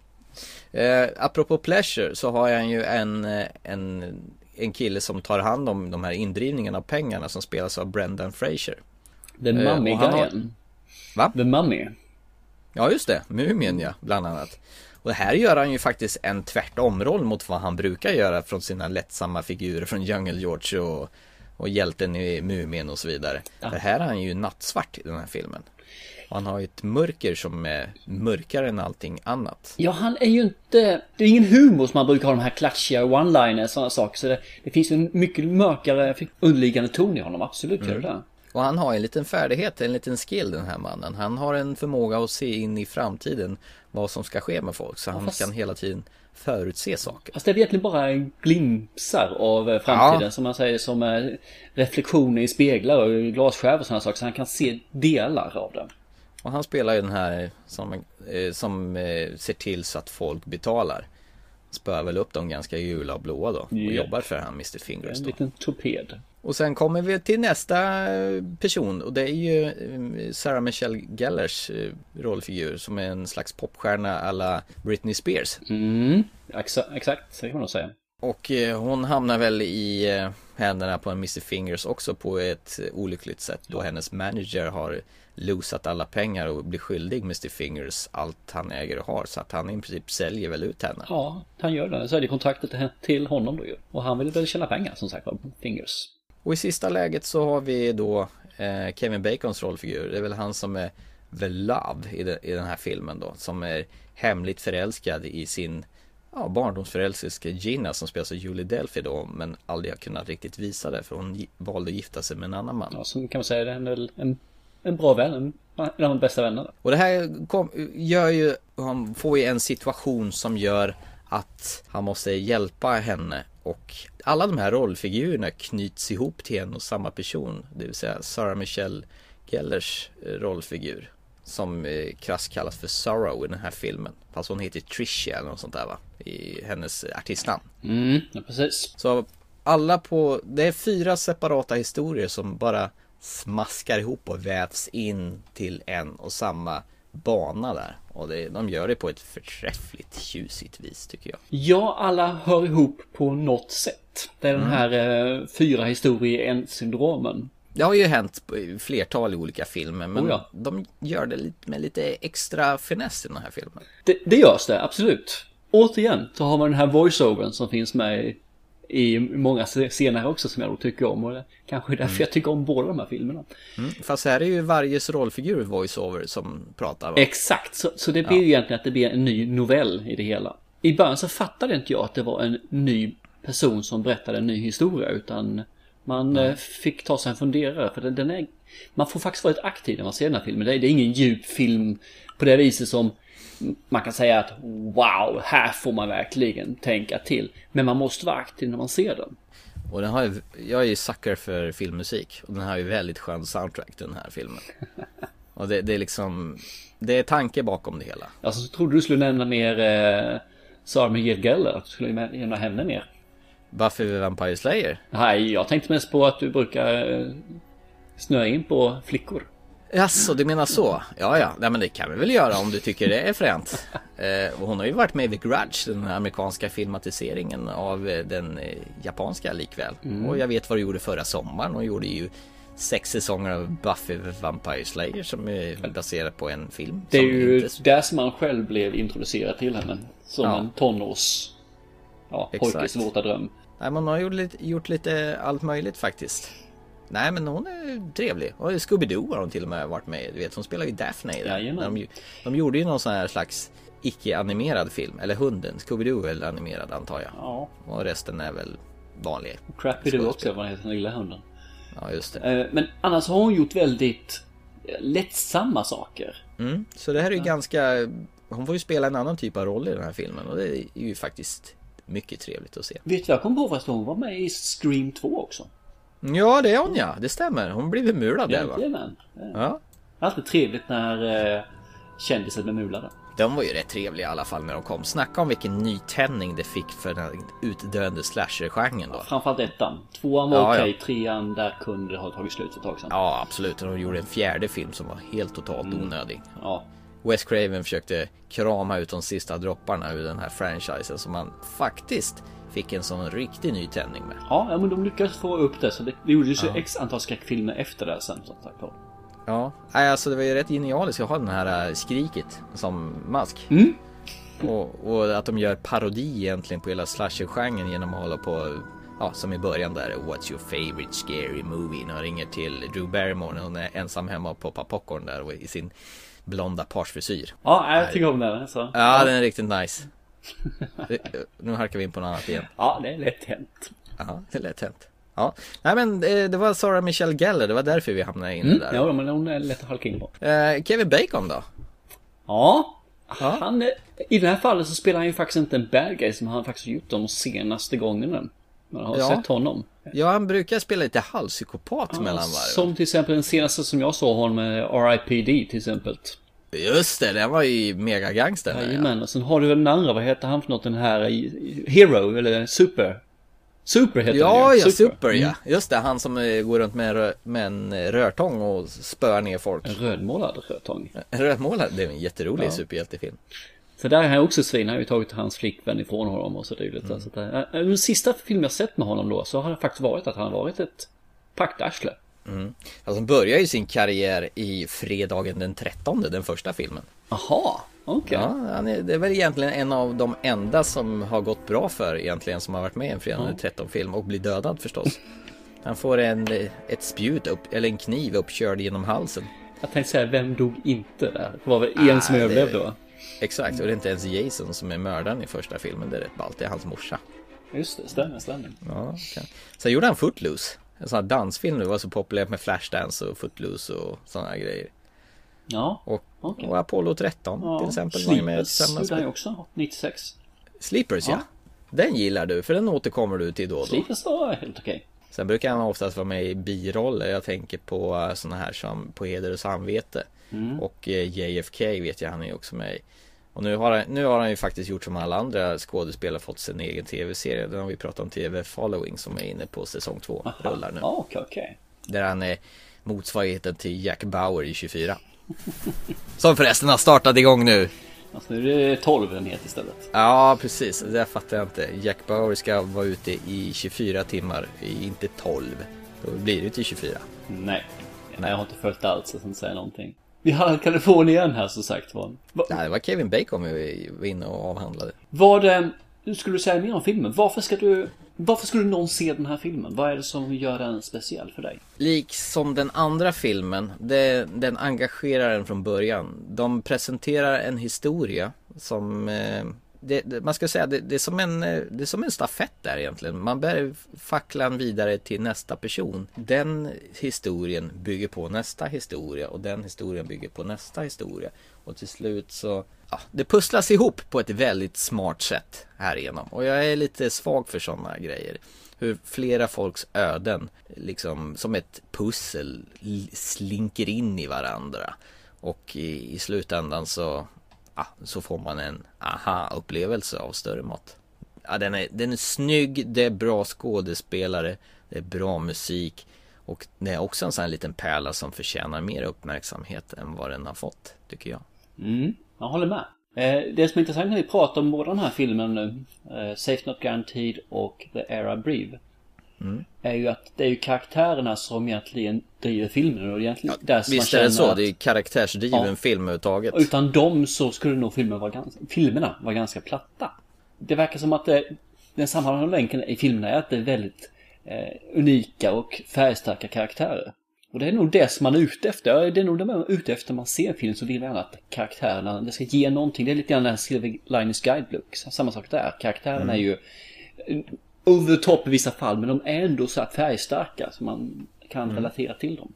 Speaker 1: eh, Apropå pleasure så har jag ju en, eh, en, en kille som tar hand om de här indrivningarna av pengarna som spelas av Brendan Fraser
Speaker 2: The
Speaker 1: Eh, Va?
Speaker 2: The Mummy.
Speaker 1: Ja just det, Mumien ja, bland annat Och här gör han ju faktiskt en tvärtomroll mot vad han brukar göra från sina lättsamma figurer från Jungle George och, och hjälten i Mumien och så vidare
Speaker 2: Ja.
Speaker 1: För här är han ju nattsvart i den här filmen och han har ju ett mörker som är mörkare än allting annat
Speaker 2: Ja, han är ju inte... Det är ingen humor som man brukar ha de här klatschiga one-liners och sådana saker. Så det, det finns ju en mycket mörkare underliggande ton i honom. Absolut gör det
Speaker 1: Mm. Och han har en liten färdighet, en liten skill den här mannen. Han har en förmåga att se in i framtiden vad som ska ske med folk. Så han
Speaker 2: fast-
Speaker 1: kan hela tiden förutse saker.
Speaker 2: Fast det är egentligen bara glimpsar av eh, framtiden.
Speaker 1: Ja.
Speaker 2: Som man säger som eh, reflektioner i speglar och glasskärvor och sådana saker. Så han kan se delar av det.
Speaker 1: Och han spelar ju den här som, eh, som ser till så att folk betalar. Spöar väl upp dem ganska gula och blåa då. Och
Speaker 2: Ja.
Speaker 1: jobbar för han Mr Fingers
Speaker 2: En
Speaker 1: då.
Speaker 2: liten torped.
Speaker 1: Och sen kommer vi till nästa eh, person och det är ju eh, Sarah Michelle Gellers eh, rollfigur som är en slags popstjärna alla Britney Spears.
Speaker 2: Mm, exakt, exakt, det kan man nog säga.
Speaker 1: Och hon hamnar väl i händerna på en Mr Fingers också på ett olyckligt sätt då hennes manager har losat alla pengar och blir skyldig Mr Fingers allt han äger och har så att han i princip säljer väl ut henne.
Speaker 2: Ja, han gör det. Säljer kontraktet till honom då ju. Och han vill väl tjäna pengar som sagt Fingers.
Speaker 1: Och i sista läget så har vi då eh, Kevin Bacons rollfigur. Det är väl han som är The Love i, de, i den här filmen då. Som är hemligt förälskad i sin ja, barndomsförälskelse Gina som spelas av Julie Delphi då. Men aldrig har kunnat riktigt visa det för hon valde att gifta sig med en annan man.
Speaker 2: Ja, så kan man säga det är en, en, en bra vän. En, en av de bästa vännerna.
Speaker 1: Och det här kom, gör ju, han får ju en situation som gör att han måste hjälpa henne och alla de här rollfigurerna knyts ihop till en och samma person, det vill säga Sarah Michelle Gellers eh, rollfigur. Som eh, krasst kallas för Sorrow i den här filmen. Fast hon heter Tricia eller något sånt där va? I hennes artistnamn.
Speaker 2: Mm, ja, precis.
Speaker 1: Så alla på, det är fyra separata historier som bara smaskar ihop och vävs in till en och samma bana där. Och det, de gör det på ett förträffligt tjusigt vis tycker jag.
Speaker 2: Ja, alla hör ihop på något sätt. Det är den mm. här eh, fyra historier i en syndromen.
Speaker 1: Det har ju hänt i flertal olika filmer men
Speaker 2: oh ja.
Speaker 1: de gör det med lite extra finess i den här filmen.
Speaker 2: Det, det görs det, absolut. Återigen så har man den här voiceovern som finns med i många scener också som jag då tycker om. Och det kanske är därför mm. jag tycker om båda de här filmerna.
Speaker 1: Mm. Fast här är ju varje rollfigur voiceover som pratar. Va?
Speaker 2: Exakt, så, så det blir ju egentligen att det blir en ny novell i det hela. I början så fattade inte jag att det var en ny person som berättade en ny historia utan man mm. fick ta sig en funderare för den är man får faktiskt vara lite aktiv när man ser den här filmen. Det är, det är ingen djup film på det viset som man kan säga att wow, här får man verkligen tänka till. Men man måste vara aktiv när man ser den.
Speaker 1: Och den har ju, jag är ju sucker för filmmusik och den har ju väldigt skön soundtrack den här filmen. Och det, det är liksom, det är tanke bakom det hela.
Speaker 2: Alltså så trodde du skulle nämna mer eh, Sarah Michelle Gellar, att du skulle nämna henne mer.
Speaker 1: Buffy the Vampire Slayer?
Speaker 2: Nej, jag tänkte mest på att du brukar eh, snöa in på flickor.
Speaker 1: Jaså, du menar så? Ja, ja, nej men det kan vi väl göra om du tycker det är fränt. Eh, och hon har ju varit med i The Grudge, den amerikanska filmatiseringen av eh, den eh, japanska likväl. Mm. Och jag vet vad du gjorde förra sommaren. Hon gjorde ju sex säsonger av Buffy Vampire Slayer som är baserad på en film.
Speaker 2: Det är ju inte... där som man själv blev introducerad till henne. Som ja. en tonårs... Ja, pojkes våta dröm.
Speaker 1: Nej, man har gjort lite, gjort lite allt möjligt faktiskt. Nej men hon är trevlig. Och Scooby-Doo har hon till och med varit med Du vet hon spelar ju Daphne där. De, de gjorde ju någon sån här slags icke-animerad film. Eller hunden. Scooby-Doo är väl animerad antar jag.
Speaker 2: Ja.
Speaker 1: Och resten är väl vanlig.
Speaker 2: Crappy-Doo också vad heter den lilla hunden.
Speaker 1: Ja just det.
Speaker 2: Eh, men annars har hon gjort väldigt eh, lättsamma saker.
Speaker 1: Mm, så det här är ju ja. ganska... Hon får ju spela en annan typ av roll i den här filmen och det är ju faktiskt mycket trevligt att se.
Speaker 2: Vet du vad jag kom på förresten? Hon var med i Scream 2 också.
Speaker 1: Ja det är hon ja, det stämmer. Hon blir bemulad där va?
Speaker 2: Jajamän. Ja. Alltid trevligt när eh, kändisar blir mulade.
Speaker 1: De var ju rätt trevliga i alla fall när de kom. Snacka om vilken nytändning det fick för den utdöende slasher-genren då.
Speaker 2: Framförallt ettan. Tvåan var ja, okej, okay. trean där kunde det ha tagit slut för ett tag sedan.
Speaker 1: Ja absolut, och de gjorde en fjärde film som var helt totalt mm. onödig.
Speaker 2: Ja.
Speaker 1: Wes Craven försökte krama ut de sista dropparna ur den här franchisen som man faktiskt fick en sån riktig nytändning med.
Speaker 2: Ja, ja men de lyckades få upp det så det, det gjordes ju ja. x antal skräckfilmer efter det sen som sagt var.
Speaker 1: Ja, alltså det var ju rätt genialiskt att ha den här äh, skriket som mask.
Speaker 2: Mm.
Speaker 1: Och, och, att de gör parodi egentligen på hela slasher-genren genom att hålla på Ja, som i början där What's your favorite scary movie? När ringer till Drew Barrymore när hon är ensam hemma och poppar popcorn där och i sin blonda parsfrisyr.
Speaker 2: Ja, jag tycker om den. Alltså.
Speaker 1: Ja, den är riktigt nice nu harkar vi in på något annat igen.
Speaker 2: Ja, det är lätt hänt.
Speaker 1: Ja, det är lätt hänt. Ja, nej men det, var Sarah Michelle Gellar, det var därför vi hamnade inne
Speaker 2: mm,
Speaker 1: där.
Speaker 2: Ja, men hon är lätt att halka in på.
Speaker 1: Eh, Kevin Bacon då?
Speaker 2: Ja, ja. han, i det här fallet så spelar han ju faktiskt inte en bad guy som han faktiskt gjort de senaste gångerna. Man har ja. sett honom.
Speaker 1: Ja, han brukar spela lite halvpsykopat ja, mellan varje.
Speaker 2: Som till exempel den senaste som jag såg honom med RIPD till exempel.
Speaker 1: Just det, den var ju mega gangster.
Speaker 2: Jajamän, ja. och sen har du väl den andra, vad heter han för något, den här Hero eller Super? Super heter
Speaker 1: Ja, ja,
Speaker 2: ju.
Speaker 1: Super,
Speaker 2: Mm.
Speaker 1: ja. Just det, han som eh, går runt med med en eh, rörtång och spöar ner folk.
Speaker 2: En rödmålad rödtång.
Speaker 1: En rödmålad, det är en jätterolig
Speaker 2: Ja.
Speaker 1: superhjältefilm.
Speaker 2: Så där är han också svin, han har ju tagit hans flickvän ifrån honom och så dylikt.
Speaker 1: Mm.
Speaker 2: Så att, den sista filmen jag sett med honom då så har det faktiskt varit att han har varit ett praktarsle.
Speaker 1: Mm. Alltså, han börjar ju sin karriär i Fredagen den 13, den första filmen.
Speaker 2: Jaha, okej.
Speaker 1: Ja, han är, det är väl egentligen en av de enda som har gått bra för egentligen som har varit med i en Fredagen den 13 film och blir dödad förstås. Han får en, ett spjut upp, eller en kniv uppkörd genom halsen.
Speaker 2: Jag tänkte säga, vem dog inte där? Det var väl en som
Speaker 1: Ah, det-
Speaker 2: överlevde va?
Speaker 1: Exakt, och det är inte ens Jason som är mördaren i första filmen, det är rätt ballt, det är hans morsa.
Speaker 2: Just det, stämmer, stämmer.
Speaker 1: Ja, okay. Sen gjorde han Footloose. En sån här dansfilm nu var så populärt med Flashdance och Footloose och sådana grejer.
Speaker 2: Ja,
Speaker 1: Och,
Speaker 2: okej.
Speaker 1: och Apollo 13
Speaker 2: Ja,
Speaker 1: till exempel
Speaker 2: Sleepers gjorde han ju också, 96.
Speaker 1: Sleepers ja. Den gillar du, för den återkommer du till då och då.
Speaker 2: Sleepers var helt okej.
Speaker 1: Sen brukar han oftast vara med i biroller. Jag tänker på såna här som På heder och samvete.
Speaker 2: Mm.
Speaker 1: Och eh, JFK vet jag han är också med i. Och nu har, han, nu har han ju faktiskt gjort som alla andra skådespelare fått sin egen tv-serie. Den har vi pratat om TV Following som är inne på säsong två. Rullar nu.
Speaker 2: Ja, okej, okej.
Speaker 1: Där han är motsvarigheten till Jack Bauer i 24. Som förresten har startat igång nu.
Speaker 2: Alltså nu är det 12 den heter istället.
Speaker 1: Ja, precis. Det fattar jag inte. Jack Bauer ska vara ute i 24 timmar, inte 12. Då blir det till 24.
Speaker 2: Nej. Nej, jag har inte följt alls, så jag ska inte säga någonting. Vi har Kalifornien här som sagt var. Va,
Speaker 1: Nej, det var Kevin Bacon vi var inne och avhandlade.
Speaker 2: vad eh, skulle du säga mer om filmen? Varför ska du... Varför skulle någon se den här filmen? Vad är det som gör den speciell för dig?
Speaker 1: Liksom den andra filmen, det, den engagerar en från början. De presenterar en historia som eh, det, det, man ska säga det, det, är som en, eh, det är som en stafett där egentligen. Man bär facklan vidare till nästa person. Den historien bygger på nästa historia och den historien bygger på nästa historia. Och till slut så, ja, det pusslas ihop på ett väldigt smart sätt härigenom. Och jag är lite svag för sådana grejer. Hur flera folks öden, liksom som ett pussel, slinker in i varandra. Och i, i slutändan så, ah, så får man en aha-upplevelse av större mått. Ah, den, är, den är snygg, det är bra skådespelare, det är bra musik. Och det är också en sån här liten pärla som förtjänar mer uppmärksamhet än vad den har fått, tycker jag.
Speaker 2: Mm, jag håller med. Eh, det som är intressant när vi pratar om båda de här filmen nu, eh, Safe Not Guaranteed och The Era Breathe,
Speaker 1: Mm.
Speaker 2: är ju att det är ju karaktärerna som egentligen driver filmen och egentligen där som man
Speaker 1: Visst är det så,
Speaker 2: att-
Speaker 1: det är ju karaktärsdriven
Speaker 2: Ja.
Speaker 1: film överhuvudtaget.
Speaker 2: Utan dem så skulle nog filmen vara ganska, filmerna vara ganska platta. Det verkar som att det, den sammanhållande länken i filmerna är att det är väldigt eh, unika och färgstarka karaktärer. Och det är nog det som man är ute efter. Ja, Det är nog det man är ute efter när man ser film så vill man att karaktärerna, det ska ge någonting. Det är lite grann den här Silver Linus Guide-look. Samma sak där. Karaktärerna
Speaker 1: Mm.
Speaker 2: är ju over top i vissa fall men de är ändå så här färgstarka så man kan
Speaker 1: Mm.
Speaker 2: relatera till dem.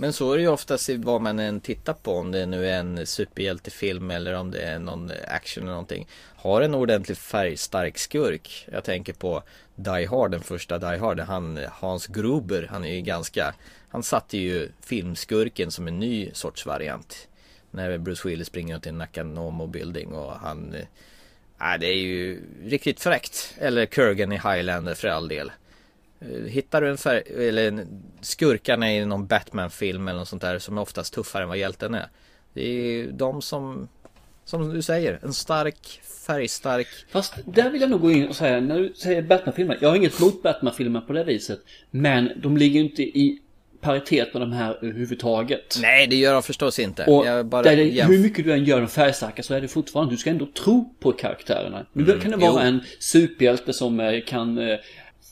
Speaker 1: Men så är det ju oftast i vad man än tittar på om det nu är en superhjältefilm eller om det är någon action eller någonting. Har en ordentligt färgstark skurk. Jag tänker på Die Hard, den första Die Hard. Han, Hans Gruber, han är ju ganska Han satte ju filmskurken som en ny sorts variant. När Bruce Willis springer runt i en Nakanomo building och han Nej, det är ju riktigt fräckt. Eller Kurgan i Highlander för all del. Eh, hittar du en färg, eller en, skurkarna i någon Batman-film eller något sånt där som är oftast tuffare än vad hjälten är. Det är ju de som, som du säger, en stark, färgstark.
Speaker 2: Fast där vill jag nog gå in och säga, när du säger Batman-filmer, jag har inget emot Batman-filmer på det viset. Men de ligger ju inte i paritet med de här överhuvudtaget.
Speaker 1: Nej, det gör de förstås inte.
Speaker 2: Och det, hur mycket du än gör dem färgstarka så är det fortfarande, du ska ändå tro på karaktärerna. Nu
Speaker 1: Mm,
Speaker 2: kan det vara
Speaker 1: jo.
Speaker 2: en superhjälte som eh, kan eh,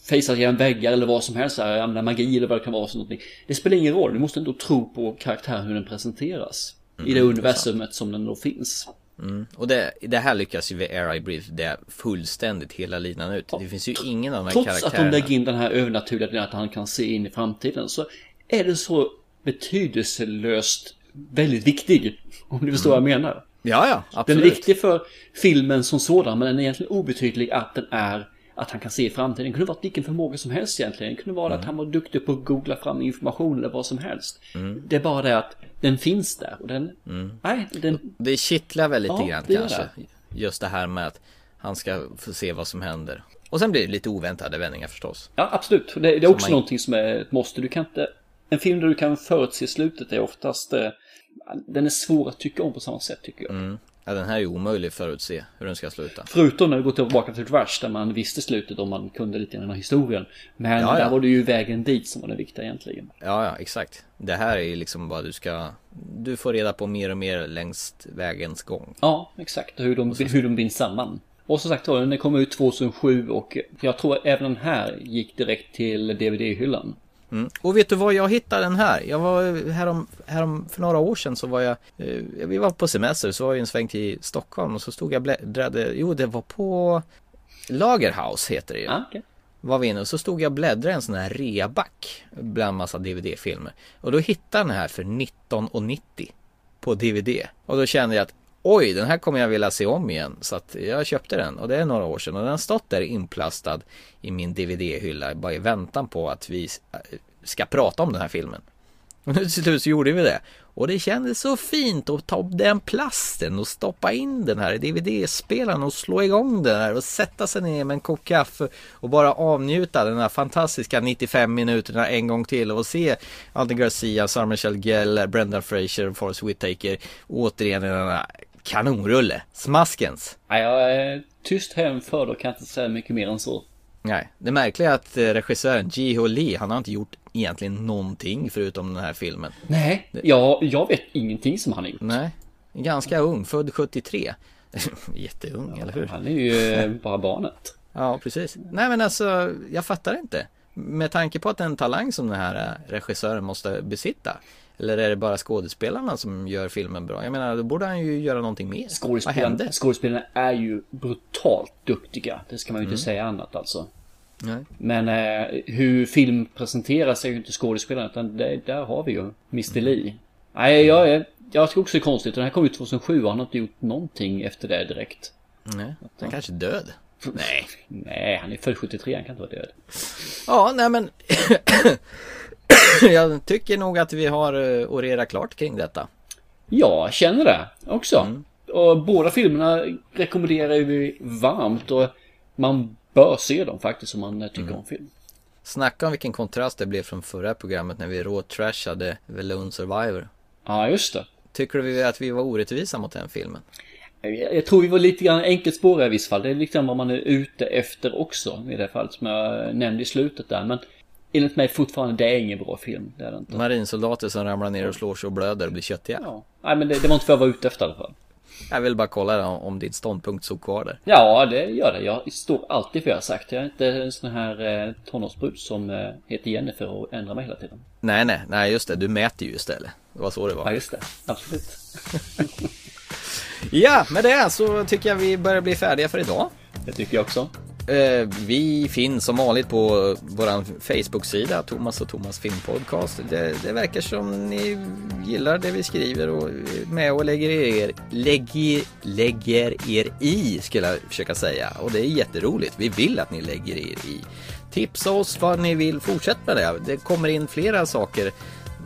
Speaker 2: fejsa genom väggar eller vad som helst, här, använda magi eller vad det kan vara. Sånt. Det spelar ingen roll, du måste ändå tro på karaktären hur den presenteras. I det
Speaker 1: Mm,
Speaker 2: universumet som den då finns.
Speaker 1: Mm. Och det, det här lyckas ju vid Air I Breathe det är fullständigt hela linan ut. Det finns ju ingen av de här
Speaker 2: Trots att
Speaker 1: karaktärerna.
Speaker 2: de lägger in den här övernaturliga att han kan se in i framtiden så är det så betydelselöst väldigt viktig. Om du förstår vad jag menar.
Speaker 1: Ja, ja,
Speaker 2: Den
Speaker 1: absolut.
Speaker 2: är viktig för filmen som sådan men den är egentligen obetydlig att den är att han kan se i framtiden. Det kunde vara vilken förmåga som helst egentligen. Det kunde vara att han var duktig på att googla fram information eller vad som helst.
Speaker 1: Mm.
Speaker 2: Det är bara det att den finns där. Och den, nej, den,
Speaker 1: Det kittlar väl lite
Speaker 2: Ja,
Speaker 1: grann
Speaker 2: det
Speaker 1: kanske. Just det här med att han ska få se vad som händer. Och sen blir det lite oväntade vändningar förstås.
Speaker 2: Ja, absolut. Det, det är också
Speaker 1: man-
Speaker 2: någonting som är ett måste. Du kan inte... En film där du kan förutse slutet är oftast... Eh, den är svår att tycka om på samma sätt tycker jag.
Speaker 1: Mm. Ja, den här är omöjlig att förutse hur den ska sluta.
Speaker 2: Förutom när vi går tillbaka till Rush där man visste slutet och man kunde lite grann av historien. Men
Speaker 1: Ja, ja.
Speaker 2: där var det ju vägen dit som var det viktiga egentligen.
Speaker 1: Ja, ja, exakt. Det här är ju liksom bara du ska... Du får reda på mer och mer längs vägens gång.
Speaker 2: Ja, exakt. Hur de, hur de binds samman. Och som sagt var, den kom ut 2007 och jag tror även den här gick direkt till DVD-hyllan.
Speaker 1: Mm. Och vet du vad jag hittade den här? Jag var härom, härom för några år sedan så var jag eh, Vi var på semester så var jag en sväng till Stockholm och så stod jag bläddrade Jo det var på Lagerhaus heter det ju
Speaker 2: Ah, okay.
Speaker 1: Var vi inne och så stod jag och bläddrade en sån här reaback Bland massa DVD-filmer Och då hittade jag den här för 19,90 På DVD Och då kände jag att Oj, den här kommer jag vilja se om igen. Så att jag köpte den och det är några år sedan. Och den har stått där inplastad i min DVD-hylla bara i väntan på att vi äh, ska prata om den här filmen. Och nu till slut så gjorde vi det. Och det kändes så fint att ta upp den plasten och stoppa in den här i DVD-spelaren och slå igång den här och sätta sig ner med en kopp kaffe och bara avnjuta den här fantastiska 95 minuterna en gång till och se Alden Garcia, Sarah Michelle Geller, Brendan Fraser och Forrest Whitaker återigen i den här kanonrulle. Smaskens.
Speaker 2: Ja, jag är tyst hemförd och kan inte säga mycket mer än så.
Speaker 1: Nej, det märkliga är att eh, regissören Ji-Ho Lee, han har inte gjort egentligen någonting förutom den här filmen.
Speaker 2: Nej, jag, jag vet ingenting som han har gjort.
Speaker 1: Nej, ganska ung, född 73. Jätteung, eller hur?
Speaker 2: Han är ju eh, bara barnet.
Speaker 1: Ja, precis. Nej, men alltså, jag fattar inte. Med tanke på att en talang som den här eh, regissören måste besitta. Eller är det bara skådespelarna som gör filmen bra? Jag menar, då borde han ju göra någonting mer. Vad
Speaker 2: Skådespelarna,
Speaker 1: hände?
Speaker 2: skådespelarna är ju brutalt duktiga. Det ska man ju inte
Speaker 1: Mm.
Speaker 2: säga annat alltså.
Speaker 1: Nej.
Speaker 2: Men eh, hur film presenteras är ju inte skådespelarna utan det, där har vi ju Mr. Lee. Nej, jag, är, jag tycker också det är konstigt. Den här kom ut 2007 och han har inte gjort någonting efter det direkt.
Speaker 1: Nej, han kanske är död. Nej.
Speaker 2: Nej, han är född 73, han kan inte vara död.
Speaker 1: Ja, nej men Jag tycker nog att vi har eh, orerat klart kring detta.
Speaker 2: Jag känner det också.
Speaker 1: Mm.
Speaker 2: Och båda filmerna rekommenderar vi varmt och man bör se dem faktiskt om man eh, tycker
Speaker 1: Mm.
Speaker 2: om film.
Speaker 1: Snacka om vilken kontrast det blev från förra programmet när vi råtrashade The Lone Survivor.
Speaker 2: Ja, just det.
Speaker 1: Tycker du att vi var orättvisa mot den filmen?
Speaker 2: Jag, tror vi var lite grann enkelspåriga i viss fall. Det är lite grann vad man är ute efter också i det fallet som jag nämnde i slutet där. Men enligt mig fortfarande, det är ingen bra film. Det är det inte.
Speaker 1: Marinsoldater som ramlar ner och slår sig och blöder och blir köttiga.
Speaker 2: Ja. Nej, men det, det var inte för att vara ute efter i alla fall.
Speaker 1: Jag vill bara kolla om, om din ståndpunkt stod kvar där.
Speaker 2: Ja, det gör det. Jag står alltid för vad jag har sagt. Jag är inte en sån här eh, tonårsbrud som eh, heter Jennifer och ändrar mig hela tiden.
Speaker 1: Nej, nej, nej just det. Du mäter ju istället. Det var så det var.
Speaker 2: Ja, just det. Absolut.
Speaker 1: Ja, med det så tycker jag vi börjar bli färdiga för idag.
Speaker 2: Det tycker jag också.
Speaker 1: Eh, Vi finns som vanligt på vår Facebook-sida, Thomas och Thomas Filmpodcast. Det, det verkar som ni gillar det vi skriver och är med och lägger er, lägger, lägger er i, skulle jag försöka säga. Och det är jätteroligt. Vi vill att ni lägger er i. Tipsa oss vad ni vill, fortsätt med det. Det kommer in flera saker.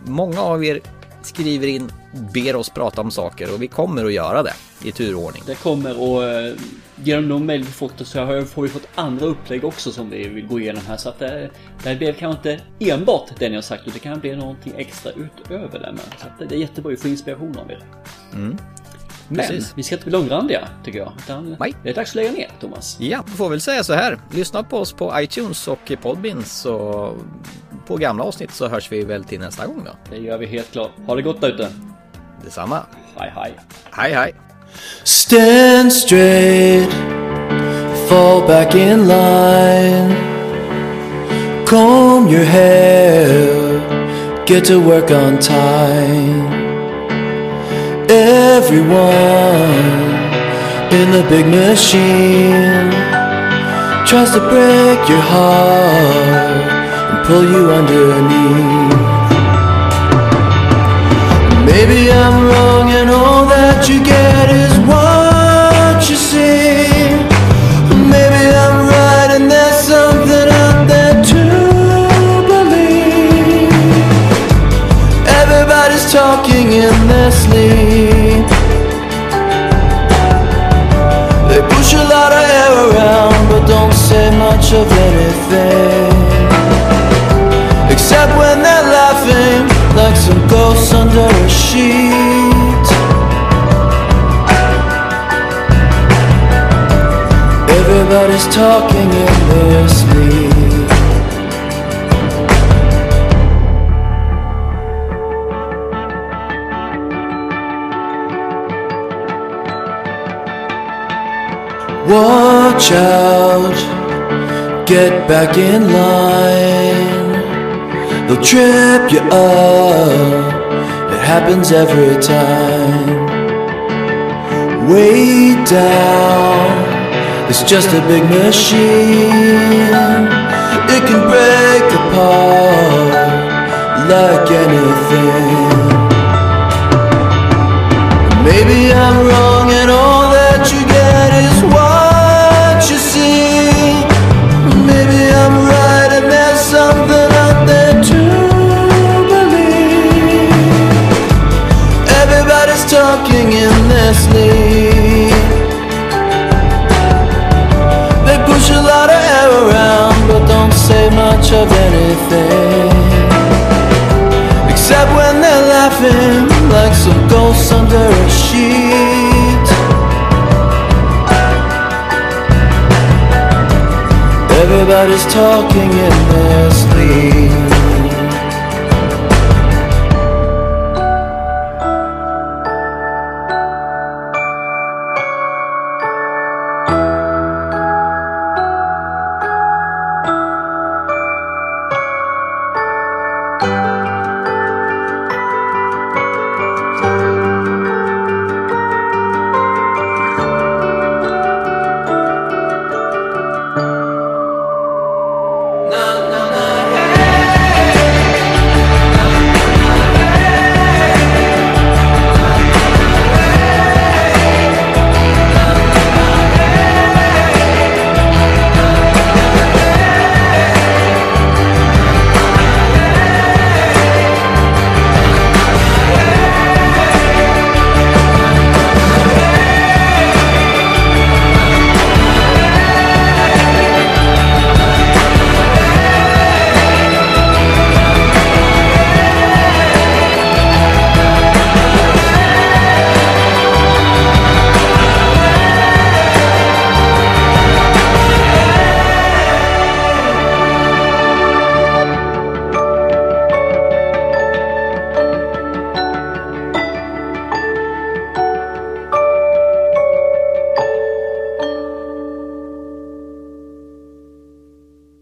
Speaker 1: Många av er skriver in, ber oss prata om saker och vi kommer att göra det i turordning.
Speaker 2: Det kommer och eh, genom de mejl vi fått så har, vi fått andra upplägg också som vi vill gå igenom här. Så att det, det blev kanske inte enbart det ni har sagt utan det kan bli någonting extra utöver det med. Så att det är jättebra att få inspiration av er.
Speaker 1: Mm.
Speaker 2: Men
Speaker 1: Precis.
Speaker 2: vi ska inte bli långrandiga tycker jag. Utan
Speaker 1: Nej.
Speaker 2: Det är dags att lägga ner Thomas.
Speaker 1: Ja, vi får väl säga så här. Lyssna på oss på iTunes och Podbean så på gamla avsnitt så hörs vi väl till nästa gång då.
Speaker 2: Det gör vi helt klart. Ha det gott där ute.
Speaker 1: Detsamma.
Speaker 2: Hej hej.
Speaker 1: Hej hej.
Speaker 15: Stand straight, fall back in line. Comb your hair, get to work on time. Everyone in the big machine tries to break your heart and pull you underneath. Maybe I'm wrong and all that you get is what you see. Maybe I'm right and there's something out there to believe. Everybody's talking in their sleep. They push a lot of air around but don't say much of anything. A sheet. Everybody's talking in their sleep. Watch out, get back in line. They'll trip you up, happens every time. Way down, it's just a big machine. It can break apart like anything. Maybe I'm wrong and all in their sleep. They push a lot of air around but don't say much of anything. Except when they're laughing like some ghosts under a sheet. Everybody's talking in their sleep.